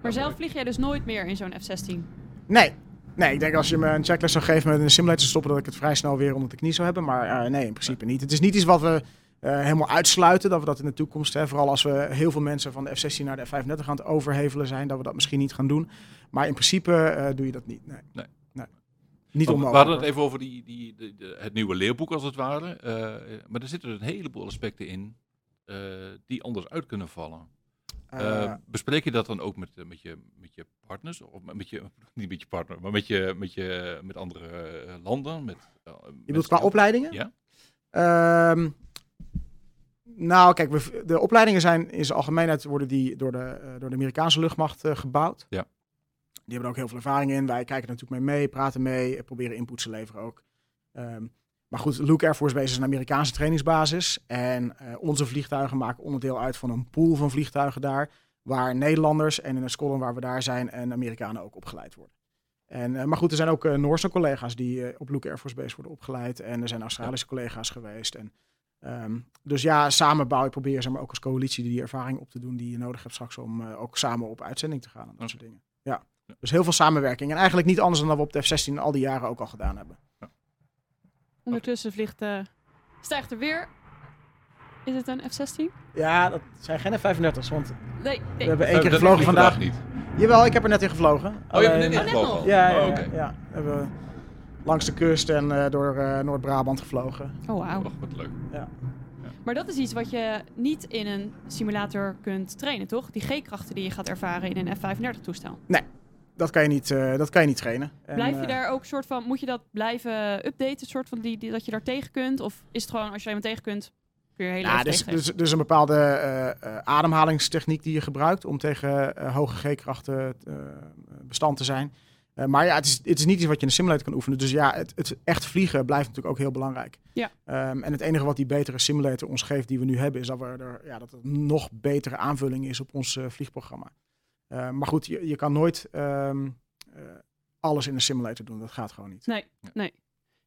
Maar zelf vlieg jij dus nooit meer in zo'n F-16?
Nee. Nee, ik denk als je me een checklist zou geven met een simulator stoppen, dat ik het vrij snel weer onder de knie zou hebben. Maar eh, nee, in principe niet. Het is niet iets wat we eh, helemaal uitsluiten, dat we dat in de toekomst, hè, vooral als we heel veel mensen van de F-16 naar de F-35 aan het overhevelen zijn, dat we dat misschien niet gaan doen. Maar in principe eh, doe je dat niet. Nee.
Nee.
Niet
We
onmogelijk.
hadden het even over die, die, de- de- het nieuwe leerboek als het ware. Eh, maar er zitten dus een heleboel aspecten in eh, die anders uit kunnen vallen.
Eh,
Eh, bespreek je dat dan ook met, eh, met, je, met je partners? Of met je, niet met je partner, maar met, je, met, je, met andere landen? Met, eh,
je bedoelt qua opleidingen?
Ja.
Ehm, nou, kijk, we, de opleidingen zijn in zijn algemeenheid worden die door de, door de Amerikaanse luchtmacht gebouwd.
Ja.
Die hebben er ook heel veel ervaring in. Wij kijken er natuurlijk mee mee, praten mee, proberen input te leveren ook. Ehm, maar goed, Luke Air Force Base is een Amerikaanse trainingsbasis. En eh, onze vliegtuigen maken onderdeel uit van een pool van vliegtuigen daar. Waar Nederlanders en in een squadron waar we daar zijn en Amerikanen ook opgeleid worden. En, eh, maar goed, er zijn ook eh, Noorse collega's die op Luke Air Force Base worden opgeleid. En er zijn Australische collega's geweest. En, ehm, dus ja, samen bouw je proberen zeg maar, ook als coalitie die ervaring op te doen die je nodig hebt straks om ook samen op uitzending te gaan en dat soort dingen. Ja.
Ja.
Dus heel veel samenwerking. En eigenlijk niet anders dan dat we op de F-16 al die jaren ook al gedaan hebben.
Ondertussen vliegt, eh, stijgt er weer. Is het een F-16?
Ja, dat zijn geen F-35's, want
Nee,
we
nee.
hebben één keer
dat
gevlogen vandaag.
niet.
Jawel, ik heb er net in gevlogen.
Oh, je hebt
Alleen-
net niet
Oh,
gevlogen?
Ja, ja,
Oh,
ja,
oké.
ja. We hebben langs de kust en eh, door eh, Noord-Brabant gevlogen.
Oh, wauw.
Och, wat leuk.
Maar dat is iets wat je niet in een simulator kunt trainen, toch? Die G-krachten die je gaat ervaren in een F-35-toestel.
Dat kan je niet, eh, dat kan je niet trainen. En,
Blijf je
eh,
daar ook soort van, moet je dat blijven updaten, soort van die, die, dat je daar tegen kunt? Of is het gewoon, als je er iemand tegen kunt, kun je heel
Ja,
even
dus, dus, dus een bepaalde eh, ademhalingstechniek die je gebruikt om tegen hoge G-krachten bestand te zijn. Maar ja, het is, het is niet iets wat je in een simulator kan oefenen. Dus ja, het, het echt vliegen blijft natuurlijk ook heel belangrijk.
Ja.
Ehm, en het enige wat die betere simulator ons geeft die we nu hebben, is dat, we er, ja, dat het een nog betere aanvulling is op ons vliegprogramma. Eh, maar goed, je, je kan nooit ehm, eh, alles in een simulator doen. Dat gaat gewoon niet.
Nee, nee.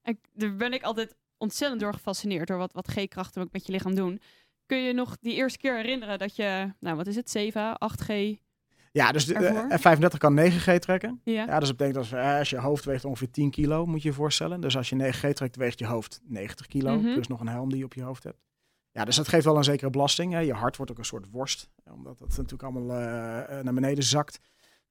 En daar ben ik altijd ontzettend door gefascineerd door wat, wat G-krachten ook met je lichaam doen. Kun je nog die eerste keer herinneren dat je, nou wat is het, 7, 8G?
Ja, dus de, de F-35 kan 9G trekken.
Ja.
Ja, dus dat betekent als, eh, als je hoofd weegt ongeveer 10 kilo, moet je je voorstellen. Dus als je 9G trekt, weegt je hoofd 90 kilo.
Mhm.
Plus nog een helm die je op je hoofd hebt. Ja, dus dat geeft wel een zekere belasting. Hè. Je hart wordt ook een soort worst, omdat dat natuurlijk allemaal eh, eh, naar beneden zakt.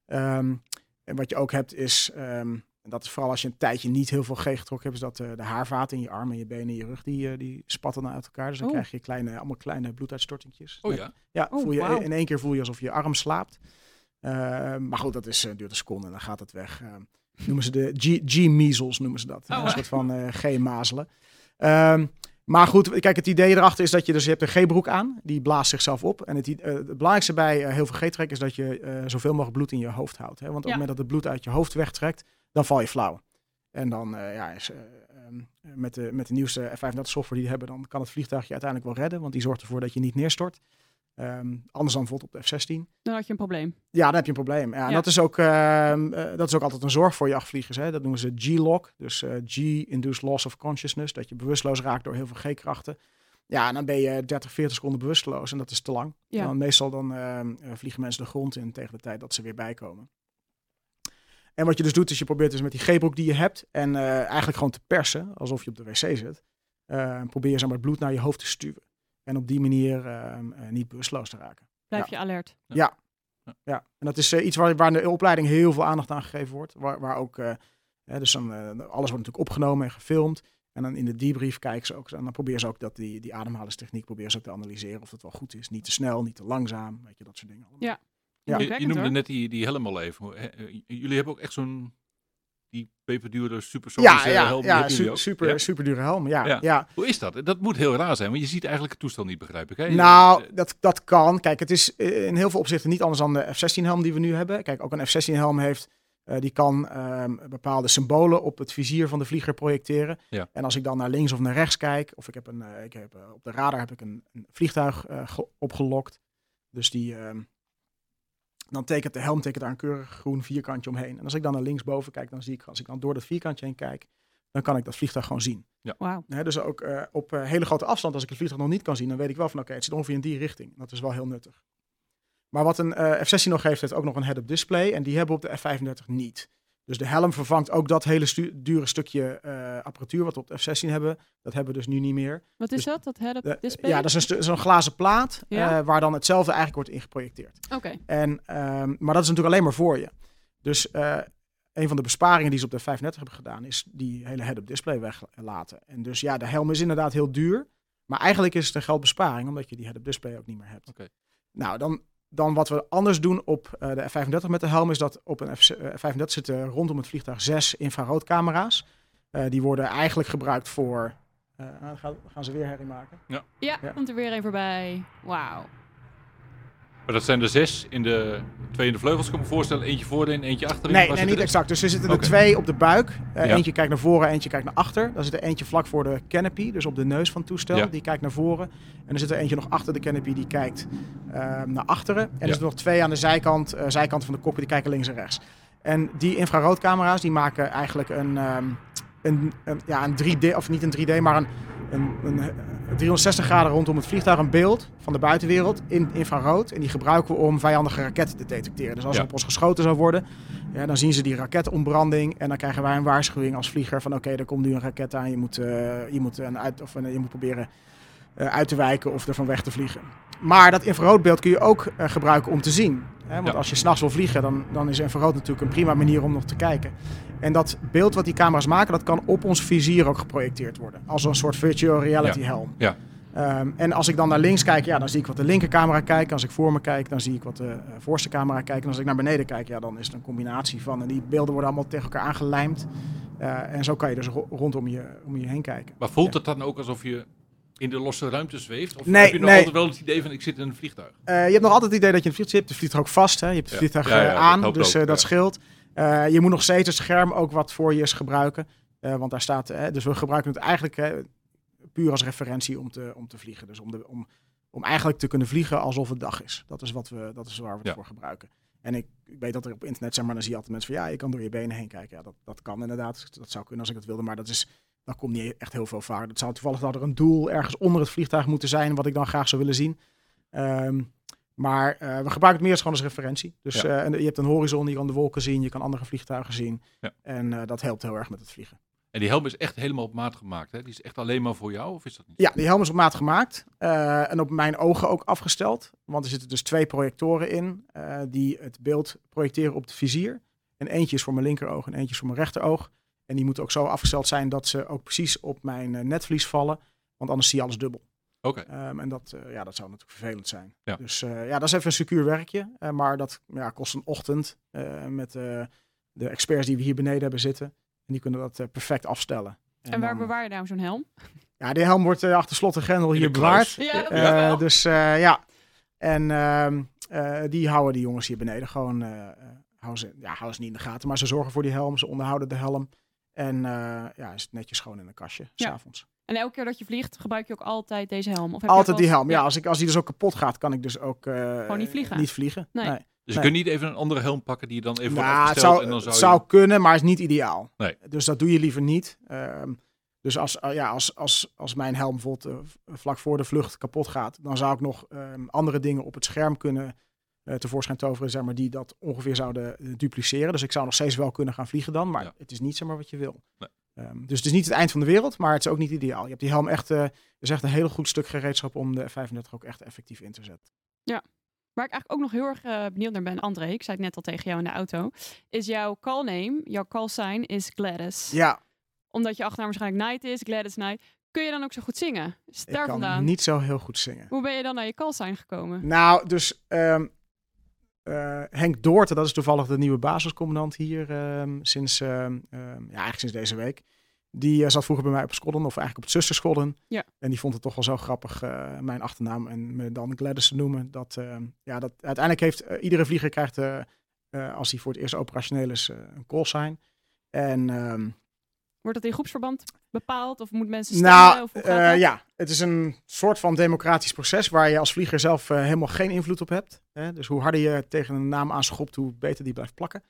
Ehm, en wat je ook hebt is, ehm, en dat is vooral als je een tijdje niet heel veel G getrokken hebt, is dat eh, de haarvaten in je armen, je benen en je rug, die, die spatten dan uit elkaar. Dus dan
Oh.
krijg je kleine, allemaal kleine bloeduitstortingjes.
Oh ja?
ja,
Oh,
voel je, in één keer voel je alsof je arm slaapt. Eh, maar goed, dat is, eh, duurt een seconde en dan gaat het weg. Noemen ze de G- G-measles, noemen ze dat.
Oh,
een soort van eh, G-mazelen. Ehm, maar goed, kijk, het idee erachter is dat je dus je hebt een G-broek aan. Die blaast zichzelf op. En het, eh, het belangrijkste bij eh, heel veel G-trek is dat je eh, zoveel mogelijk bloed in je hoofd houdt. Hè? Want op
Ja.
het moment dat het bloed uit je hoofd wegtrekt, dan val je flauw. En dan ja, is, eh, ehm, met, de, met de nieuwste F-35 software die we hebben, dan kan het vliegtuig je uiteindelijk wel redden. Want die zorgt ervoor dat je niet neerstort. Ehm, anders dan bijvoorbeeld op de F-16.
Dan had je een probleem.
Ja, dan heb je een probleem. Ja, en. Dat, is ook, ehm, eh, dat is ook altijd een zorg voor jachtvliegers. Hè. Dat noemen ze G-lock. Dus eh, G-induced loss of consciousness. Dat je bewusteloos raakt door heel veel G-krachten. Ja, en dan ben je 30, 40 seconden bewusteloos. En dat is te lang.
Ja.
Dan, meestal dan ehm, eh, vliegen mensen de grond in tegen de tijd dat ze weer bijkomen. En wat je dus doet, is je probeert dus met die G-broek die je hebt... en eigenlijk gewoon te persen, alsof je op de wc zit... probeer je zeg maar, het bloed naar je hoofd te stuwen. En op die manier ehm, eh, niet bewusteloos te raken.
Blijf je alert.
Ja. Ja, en dat is eh, iets waar, waar in de opleiding heel veel aandacht aan gegeven wordt. Waar, waar ook, eh, hè, dus dan, eh, alles wordt natuurlijk opgenomen en gefilmd. En dan in de debrief kijken ze ook, en dan proberen ze ook dat die, die ademhalingstechniek proberen ze ook te analyseren of het wel goed is. Niet te snel, niet te langzaam, weet je, dat soort dingen allemaal.
Ja.
Ja.
Je, je noemde net die, die helm al even. Jullie hebben ook echt zo'n die peperdure supersonische
Ja, ja,
helm.
ja, su- super,
Ja?
super dure helm. Ja,
Ja.
ja.
Hoe is dat? Dat moet heel raar zijn, want je ziet eigenlijk het toestel niet, begrijp ik. Hè?
Nou,
Eh,
dat, dat kan. Kijk, het is eh, in heel veel opzichten niet anders dan de F-16 helm die we nu hebben. Kijk, ook een F-16 helm heeft, eh, die kan ehm, bepaalde symbolen op het vizier van de vlieger projecteren.
Ja.
En als ik dan naar links of naar rechts kijk, of ik heb een, eh, ik heb, eh, op de radar heb ik een, een vliegtuig eh, ge- opgelokt. Dus die, ehm, dan tekent de helm tekent daar een keurig groen vierkantje omheen. En als ik dan naar linksboven kijk, dan zie ik, als ik dan door dat vierkantje heen kijk, dan kan ik dat vliegtuig gewoon zien.
Wauw.
Hè, dus ook eh, op eh, hele grote afstand, als ik het vliegtuig nog niet kan zien, dan weet ik wel van oké, het zit ongeveer in die richting. Dat is wel heel nuttig. Maar wat een eh, F-16 nog heeft, heeft ook nog een head-up display. En die hebben we op de F-35 niet. Dus de helm vervangt ook dat hele stu- dure stukje eh, apparatuur wat we op de F-16 hebben. Dat hebben we dus nu niet meer.
Wat is
Dus
dat? Dat head-up
De-
display?
ja, dat is een stu- zo'n glazen plaat
Ja.
eh, waar dan hetzelfde eigenlijk wordt ingeprojecteerd.
Oké.
En, ehm, maar dat is natuurlijk alleen maar voor je. Dus eh, een van de besparingen die ze op de 35 hebben gedaan, is die hele head-up display weglaten. En dus ja, de helm is inderdaad heel duur. Maar eigenlijk is het een geldbesparing, omdat je die head-up display ook niet meer hebt.
Oké.
Nou, dan, dan wat we anders doen op eh, de F35 met de helm, is dat op een F35 zitten rondom het vliegtuig zes infraroodcamera's. Eh, die worden eigenlijk gebruikt voor. eh, nou, gaan, gaan ze weer herrie maken?
Ja,
Ja.
komt er weer een voorbij. Wauw.
Maar dat zijn er zes in de twee in de vleugels, kan ik me voorstellen. Eentje voorin, eentje achterin.
Nee, nee niet exact. Dus er zitten er twee op de buik. Eh,
Ja.
Eentje kijkt naar voren, eentje kijkt naar achter. Dan zit er eentje vlak voor de canopy, dus op de neus van het toestel.
Ja.
Die kijkt naar voren. En er zit er eentje nog achter de canopy, die kijkt eh, naar achteren. En
Ja.
er zitten nog twee aan de zijkant, eh, zijkant van de cockpit, die kijken links en rechts. En die infraroodcamera's, die maken eigenlijk een, ehm, een, een, ja, een 3D, of niet een 3D, maar een, een, een, 360 graden rondom het vliegtuig een beeld van de buitenwereld in infrarood. En die gebruiken we om vijandige raketten te detecteren. Dus als
Ja.
er op ons geschoten zou worden, ja, dan zien ze die raketontbranding. En dan krijgen wij een waarschuwing als vlieger van oké, er komt nu een raket aan. Je moet, eh, je moet, een uit, of, je moet proberen eh, uit te wijken of er van weg te vliegen. Maar dat infraroodbeeld kun je ook eh, gebruiken om te zien. Hè? Want
Ja.
als je s'nachts wil vliegen, dan, dan is infrarood natuurlijk een prima manier om nog te kijken. En dat beeld wat die camera's maken, dat kan op ons vizier ook geprojecteerd worden. Als een soort virtual reality
Ja.
helm.
Ja.
Ehm, en als ik dan naar links kijk, ja, dan zie ik wat de linkercamera kijkt. Als ik voor me kijk, dan zie ik wat de eh, voorste camera kijkt. En als ik naar beneden kijk, ja, dan is het een combinatie van. En die beelden worden allemaal tegen elkaar aangelijmd. Eh, en zo kan je dus ro- rondom je, om je heen kijken.
Maar voelt
Ja.
het dan ook alsof je in de losse ruimte zweeft? Of
Nee,
heb je nog
nee.
altijd wel het idee van ik zit in een vliegtuig?
Eh, je hebt nog altijd het idee dat je in het vliegtuig zit. Je vliegt er ook vast. Hè? Je hebt
Ja.
vliegtuig
Ja, ja, dat
aan, dus dat scheelt. Eh, je moet nog steeds het scherm ook wat voor je is gebruiken. Eh, want daar staat, eh, dus we gebruiken het eigenlijk eh, puur als referentie om te, om te vliegen. Dus om, de, om, om eigenlijk te kunnen vliegen alsof het dag is. Dat is, wat we, dat is waar we het
Ja.
voor gebruiken. En ik, ik weet dat er op internet, zeg maar, dan zie je altijd mensen van ja, je kan door je benen heen kijken. Ja, dat, dat kan inderdaad. Dat zou kunnen als ik het wilde, maar dat is, dat komt niet echt heel veel vaak. Dat zou toevallig dat er een doel ergens onder het vliegtuig moeten zijn, wat ik dan graag zou willen zien. Ehm, maar eh, we gebruiken het meer als gewoon als referentie. Dus
Ja.
eh, en je hebt een horizon, je kan de wolken zien, je kan andere vliegtuigen zien.
Ja.
En eh, dat helpt heel erg met het vliegen.
En die helm is echt helemaal op maat gemaakt, hè? Die is echt alleen maar voor jou, of is dat niet?
Ja, die helm is op maat gemaakt en op mijn ogen ook afgesteld. Want er zitten dus twee projectoren in die het beeld projecteren op het vizier. En eentje is voor mijn linkeroog en eentje is voor mijn rechteroog. En die moeten ook zo afgesteld zijn dat ze ook precies op mijn netvlies vallen. Want anders zie je alles dubbel.
Oké.
Ehm, en dat, eh, ja, dat zou natuurlijk vervelend zijn.
Ja.
Dus eh, ja, dat is even een secuur werkje. eh, maar dat ja, kost een ochtend eh, met eh, de experts die we hier beneden hebben zitten. En die kunnen dat eh, perfect afstellen.
En, waar
dan-
bewaar je nou zo'n helm?
Ja, die helm wordt eh, achter slot en grendel hier bewaard.
Ja,
Eh, dus eh, ja. En ehm, eh, die houden die jongens hier beneden gewoon. houden, ze, ja, houden ze niet in de gaten. Maar ze zorgen voor die helm. Ze onderhouden de helm. En eh, ja, is het netjes schoon in een kastje.
Ja. En elke keer dat je vliegt, gebruik je ook altijd deze helm? Of heb je
Altijd die helm. Ja, als, ik, als die dus ook kapot gaat, kan ik dus ook. eh,
Gewoon niet vliegen?
Niet vliegen.
Nee.
Nee.
Dus
Nee.
je kunt niet even een andere helm pakken die je dan even wordt
Nou, het zou,
en dan zou,
het
je...
zou kunnen, maar is niet ideaal.
Nee.
Dus dat doe je liever niet. Ehm, dus als, eh, ja, als, als, als mijn helm bijvoorbeeld eh, vlak voor de vlucht kapot gaat, dan zou ik nog ehm, andere dingen op het scherm kunnen eh, tevoorschijn toveren, zeg maar, die dat ongeveer zouden dupliceren. Dus ik zou nog steeds wel kunnen gaan vliegen dan, maar
Ja.
het is niet zeg maar wat je wil.
Nee.
Ehm, dus het is niet het eind van de wereld, maar het is ook niet ideaal. Je hebt die helm echt, eh is echt een heel goed stuk gereedschap om de F35 ook echt effectief in te zetten.
Waar ik eigenlijk ook nog heel erg eh, benieuwd naar ben, André, ik zei het net al tegen jou in de auto, is jouw call name, jouw call sign is Gladys.
Ja,
Omdat je achternaam waarschijnlijk Knight is, Gladys Knight. Kun je dan ook zo goed zingen? Is
ik
daar
kan
vandaan?
niet zo heel goed zingen.
Hoe ben je dan naar je call sign gekomen?
Nou, dus ehm, eh, Henk Doorten, dat is toevallig de nieuwe basiscommandant hier ehm, sinds, ja, eigenlijk sinds deze week. Die eh, zat vroeger bij mij op Squadron, of eigenlijk op het zustersquadron.
Ja.
En die vond het toch wel zo grappig, eh, mijn achternaam en me dan Gladys te noemen. Dat, ehm, ja, dat uiteindelijk heeft eh, iedere vlieger krijgt, eh, eh, als hij voor het eerst operationeel is, eh, een call sign. En ehm,
Wordt dat in groepsverband bepaald? Of moet mensen stemmen?
nou,
of
eh,
dat?
ja, het is een soort van democratisch proces waar je als vlieger zelf eh, helemaal geen invloed op hebt. Hè? Dus hoe harder je tegen een naam aanschopt, hoe beter die blijft plakken.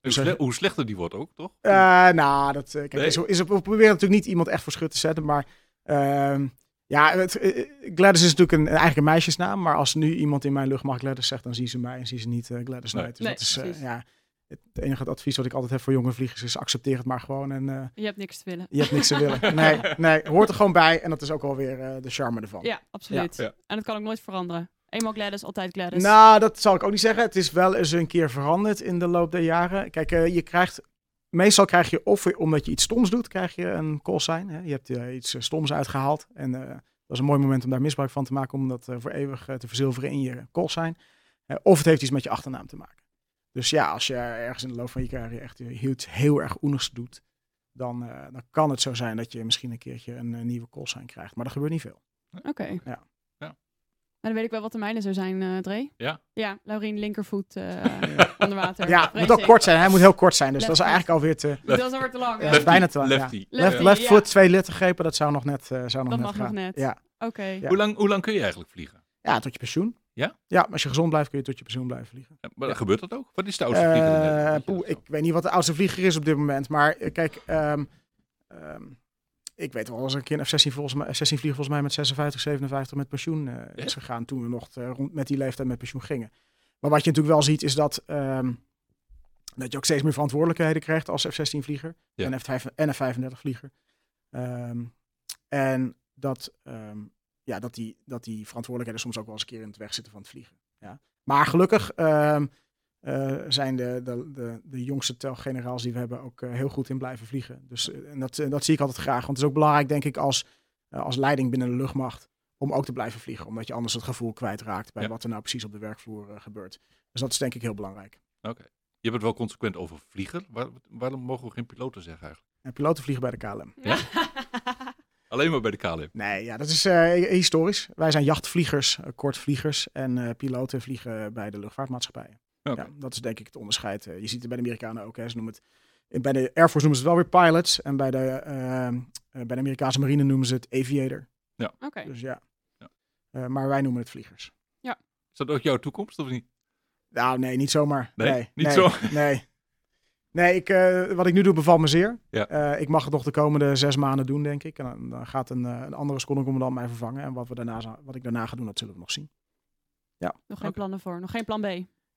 Hoe, sle- hoe slechter die wordt ook, toch?
Eh, nou, dat, eh, kijk,
Nee.
is, is, we proberen natuurlijk niet iemand echt voor schut te zetten, maar ehm, Ja, het, eh, Gladys is natuurlijk een, eigenlijk een meisjesnaam. Maar als nu iemand in mijn luchtmacht Gladys zegt, dan zien ze mij en zien ze niet Gladys
Nee.
Knight. Dus
Nee,
dat is,
precies.
ja, het enige advies wat ik altijd heb voor jonge vliegers is accepteer het maar gewoon. En eh,
Je hebt niks te willen.
je hebt niks te willen. Nee, nee, hoort er gewoon bij. En dat is ook alweer eh de charme ervan.
Ja, absoluut.
Ja. Ja.
En dat kan ook nooit veranderen. Eenmaal Gladys, altijd Gladys.
Nou, dat zal ik ook niet zeggen. Het is wel eens een keer veranderd in de loop der jaren. Kijk, eh, je krijgt... Meestal krijg je, of omdat je iets stoms doet, krijg je een call sign. Hè? Je hebt eh, iets eh, stoms uitgehaald. En dat is een mooi moment om daar misbruik van te maken. Om dat voor eeuwig te verzilveren in je call sign. Of het heeft iets met je achternaam te maken. Dus ja, als je ergens in de loop van je carrière echt iets heel erg oenigs doet. Dan, dan kan het zo zijn dat je misschien een keertje een nieuwe call sign krijgt. Maar dat gebeurt niet veel.
Oké.
Ja.
En dan weet ik wel wat de mijne zou zijn, eh Dre.
Ja?
Ja, Laurien linkervoet eh, onder water.
Ja, het moet ook kort zijn. Hij moet heel kort zijn. Dus dat is eigenlijk alweer te...
Dat is alweer te lang.
Ja,
hè?
dat is bijna te lang. Ja.
Lefty.
Left, left foot, twee lettergrepen, dat zou nog net, eh, zou nog
Dat
net
mag nog net.
Ja.
Oké.
Ja.
Hoe, lang, hoe lang kun je eigenlijk vliegen?
ja, tot je pensioen.
Ja?
Ja, als je gezond blijft kun je tot je pensioen blijven vliegen.
Ja, Maar
Ja.
gebeurt dat ook? Wat is de oudste vlieger
Eh, poeh,
zo?
ik weet niet wat de oudste vlieger is op dit moment. Maar kijk, ehm, ehm, ik weet wel eens een keer een F-16, volgens mij, F-16 vlieger volgens mij met 56, 57 met pensioen eh, is gegaan. Toen we nog eh, rond met die leeftijd met pensioen gingen. Maar wat je natuurlijk wel ziet is dat, ehm, dat je ook steeds meer verantwoordelijkheden krijgt als F-16 vlieger.
Ja.
En, F5, en F-35 vlieger. Ehm, en dat, ehm, ja, dat, die, dat die verantwoordelijkheden soms ook wel eens een keer in het weg zitten van het vliegen. Ja. Maar gelukkig eh, zijn de, de, de, de jongste telgeneraals die we hebben ook eh, heel goed in blijven vliegen. Dus eh, en dat, dat zie ik altijd graag. Want het is ook belangrijk, denk ik, als, als leiding binnen de luchtmacht. Om ook te blijven vliegen. Omdat je anders het gevoel kwijtraakt bij
Ja.
wat er nou precies op de werkvloer gebeurt. Dus dat is denk ik heel belangrijk.
Oké. Je hebt het wel consequent over vlieger. Waar- waarom mogen we geen piloten zeggen eigenlijk?
En piloten vliegen bij de KLM.
Ja? Alleen maar bij de KLM.
Nee, ja, dat is eh, historisch. Wij zijn jachtvliegers, kortvliegers. En eh, piloten vliegen bij de luchtvaartmaatschappijen. Ja, dat is denk ik het onderscheid. Eh, je ziet het bij de Amerikanen ook. Hè. Ze noemen het, bij de Air Force noemen ze het wel weer pilots. En bij de, eh, eh, bij de Amerikaanse marine noemen ze het aviator.
Oké.
Dus ja.
Ja.
Eh, maar wij noemen het vliegers.
Is dat ook jouw toekomst of niet?
Nou, nee, niet zomaar.
Nee,
Nee,
niet
nee,
zo.
Nee. Nee, ik, eh, wat ik nu doe bevalt me zeer.
Ja.
Eh, ik mag het nog de komende zes maanden doen, denk ik. En dan, dan gaat een, eh, een andere squadroncommandant mij vervangen. En wat, we daarna, wat ik daarna ga doen, dat zullen we nog zien.
Nog geen plannen voor. Nog geen plan B.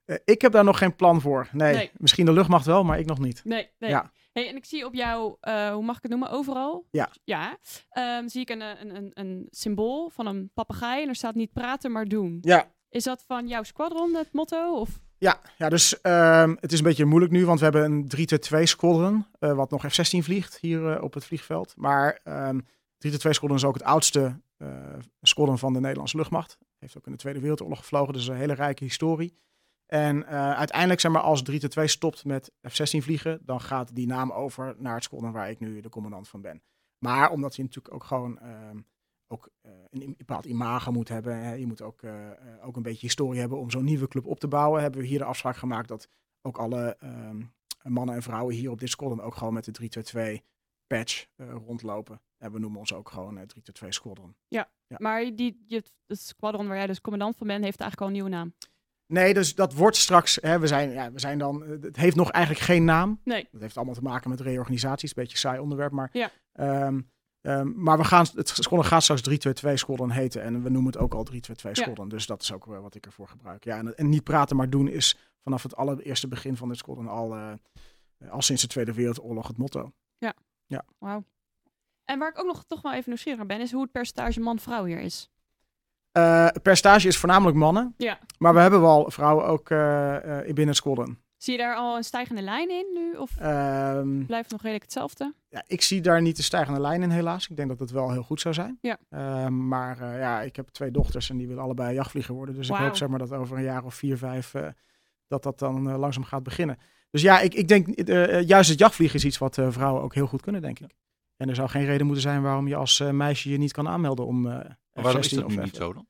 Nee,
Eh, ik heb daar nog geen plan voor. Nee,
Nee.
misschien de luchtmacht wel, maar ik nog niet.
nee.
Ja.
Hey, en ik zie op jou, eh, hoe mag ik het noemen, overal?
Ja.
Ja. Ehm, zie ik een, een, een, een symbool van een papegaai en er staat niet praten, maar doen.
Ja,
Is dat van jouw squadron, het motto? Of?
Ja, ja dus ehm, het is een beetje moeilijk nu, want we hebben een 322 squadron, eh, wat nog F-16 vliegt hier op het vliegveld. Maar ehm 322 squadron is ook het oudste squadron van de Nederlandse luchtmacht. Heeft ook in de Tweede Wereldoorlog gevlogen, dus een hele rijke historie. En eh, uiteindelijk, zeg maar, als 322 stopt met F-16 vliegen, dan gaat die naam over naar het squadron waar ik nu de commandant van ben. Maar omdat je natuurlijk ook gewoon ehm, ook eh, een, een bepaald imago moet hebben. Hè. Je moet ook, eh, ook een beetje historie hebben om zo'n nieuwe club op te bouwen. Hebben we hier de afspraak gemaakt dat ook alle ehm, mannen en vrouwen hier op dit squadron ook gewoon met de 322 patch eh, rondlopen. En we noemen ons ook gewoon eh, 322 squadron. Ja.
Maar die, die, het squadron waar jij dus commandant van bent, heeft eigenlijk al een nieuwe naam.
Nee, dus dat wordt straks. Hè, we, zijn, ja, we zijn dan. eh, Het heeft nog eigenlijk geen naam.
Nee.
Dat heeft allemaal te maken met reorganisaties. Een beetje een saai onderwerp. Maar,
Ja.
ehm, ehm, maar we gaan, het squadron gaat straks 322 squadron heten. En we noemen het ook al 322
Ja.
squadron. Dus dat is ook wel wat ik ervoor gebruik. Ja, en, en niet praten, maar doen is vanaf het allereerste begin van dit squadron al, eh, al sinds de Tweede Wereldoorlog het motto.
Wauw. En waar ik ook nog toch wel even nieuwsgierig naar ben, is hoe het percentage man-vrouw hier is.
Eh, het percentage is voornamelijk mannen.
Ja.
Maar we hebben wel vrouwen ook eh, eh, binnen het squadron.
Zie je daar al een stijgende lijn in nu? Of
Ehm,
blijft het nog redelijk hetzelfde?
ja, ik zie daar niet de stijgende lijn in helaas. Ik denk dat het wel heel goed zou zijn.
Ja.
Ehm, maar ja, ik heb twee dochters en die willen allebei jachtvlieger worden. Dus ik hoop zeg maar dat over een jaar of vier, vijf dat dat dan langzaam gaat beginnen. Dus ja, ik, ik denk juist het jachtvliegen is iets wat vrouwen ook heel goed kunnen, denk ik. En er zou geen reden moeten zijn waarom je als eh, meisje je niet kan aanmelden om eh
waarom is
F-16
dat nu niet zo dan?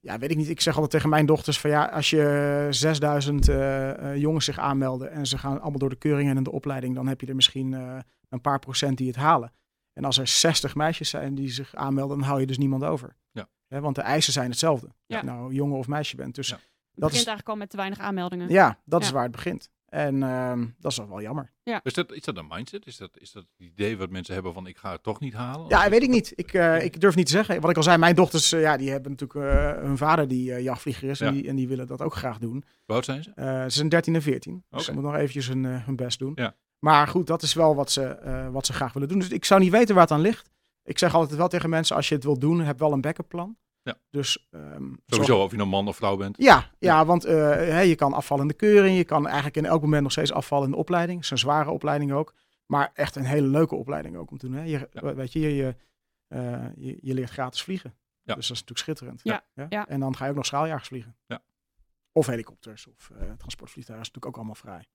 Ja, weet ik niet. Ik zeg altijd tegen mijn dochters van ja, als je 6000 eh, eh, jongens zich aanmelden en ze gaan allemaal door de keuringen en de opleiding, dan heb je er misschien eh, een paar procent die het halen. En als er 60 meisjes zijn die zich aanmelden, dan hou je dus niemand over.
Ja.
Hè, want de eisen zijn hetzelfde.
Ja.
Of je nou jongen of meisje bent. Dus
Ja.
Het
dat
begint
is,
eigenlijk al met te weinig aanmeldingen.
ja, dat is waar het begint. En ehm, dat is toch wel jammer.
Is dat, is dat een mindset? Is dat, is dat het idee wat mensen hebben van ik ga het toch niet halen?
Ja, weet ik niet. Ik, eh, ik durf niet te zeggen. Wat ik al zei, mijn dochters, eh, ja, die hebben natuurlijk eh, hun vader die eh, jachtvlieger is.
Ja.
En, die, en die willen dat ook graag doen.
Hoe oud zijn ze?
Eh, ze zijn 13 en 14. Dus ze moeten nog eventjes hun, hun best doen.
Ja.
Maar goed, dat is wel wat ze, eh, wat ze graag willen doen. Dus ik zou niet weten waar het aan ligt. Ik zeg altijd wel tegen mensen, als je het wilt doen, heb wel een backup plan.
Ja.
Dus ehm,
Sowieso, of je nou man of vrouw bent.
Ja, ja want eh, hè, je kan afvallen in de keuring. Je kan eigenlijk in elk moment nog steeds afvallen in de opleiding. Het is een zware opleiding ook. Maar echt een hele leuke opleiding ook om te doen. Hè. Je,
Ja.
weet je, je, je, eh, je, je leert gratis vliegen.
Ja.
Dus dat is natuurlijk schitterend.
Ja, ja.
En dan ga je ook nog schaaljagers vliegen.
Ja.
Of helikopters of eh, transportvliegtuigen. is natuurlijk ook allemaal vrij.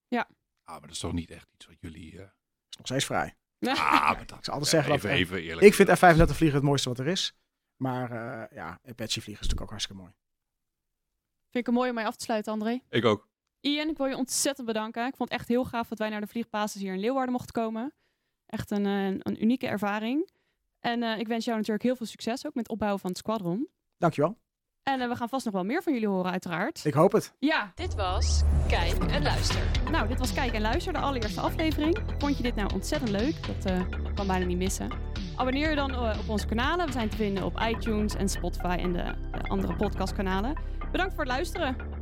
Ah, maar dat is toch niet echt iets wat jullie... eh,
is nog steeds vrij.
Ah, maar dat,
Ik zou altijd
ja,
zeggen
even,
dat...
even eerlijk.
ik vind F-35 vliegen het mooiste wat er is. Maar eh, ja, Apache vliegen is natuurlijk ook hartstikke mooi.
Vind ik een mooi om mee af te sluiten, André.
Ik ook.
Ian, ik wil je ontzettend bedanken. Ik vond het echt heel gaaf dat wij naar de vliegbasis hier in Leeuwarden mochten komen. Echt een, eh, een unieke ervaring. En eh, ik wens jou natuurlijk heel veel succes ook met het opbouwen van het squadron.
Dankjewel.
En we gaan vast nog wel meer van jullie horen, uiteraard.
Ik hoop het.
Ja,
Dit was Kijk en Luister.
nou, dit was Kijk en Luister, de allereerste aflevering. Vond je dit nou ontzettend leuk? Dat eh, kan bijna niet missen. Abonneer je dan eh, op onze kanalen. We zijn te vinden op iTunes en Spotify en de, de andere podcastkanalen. Bedankt voor het luisteren.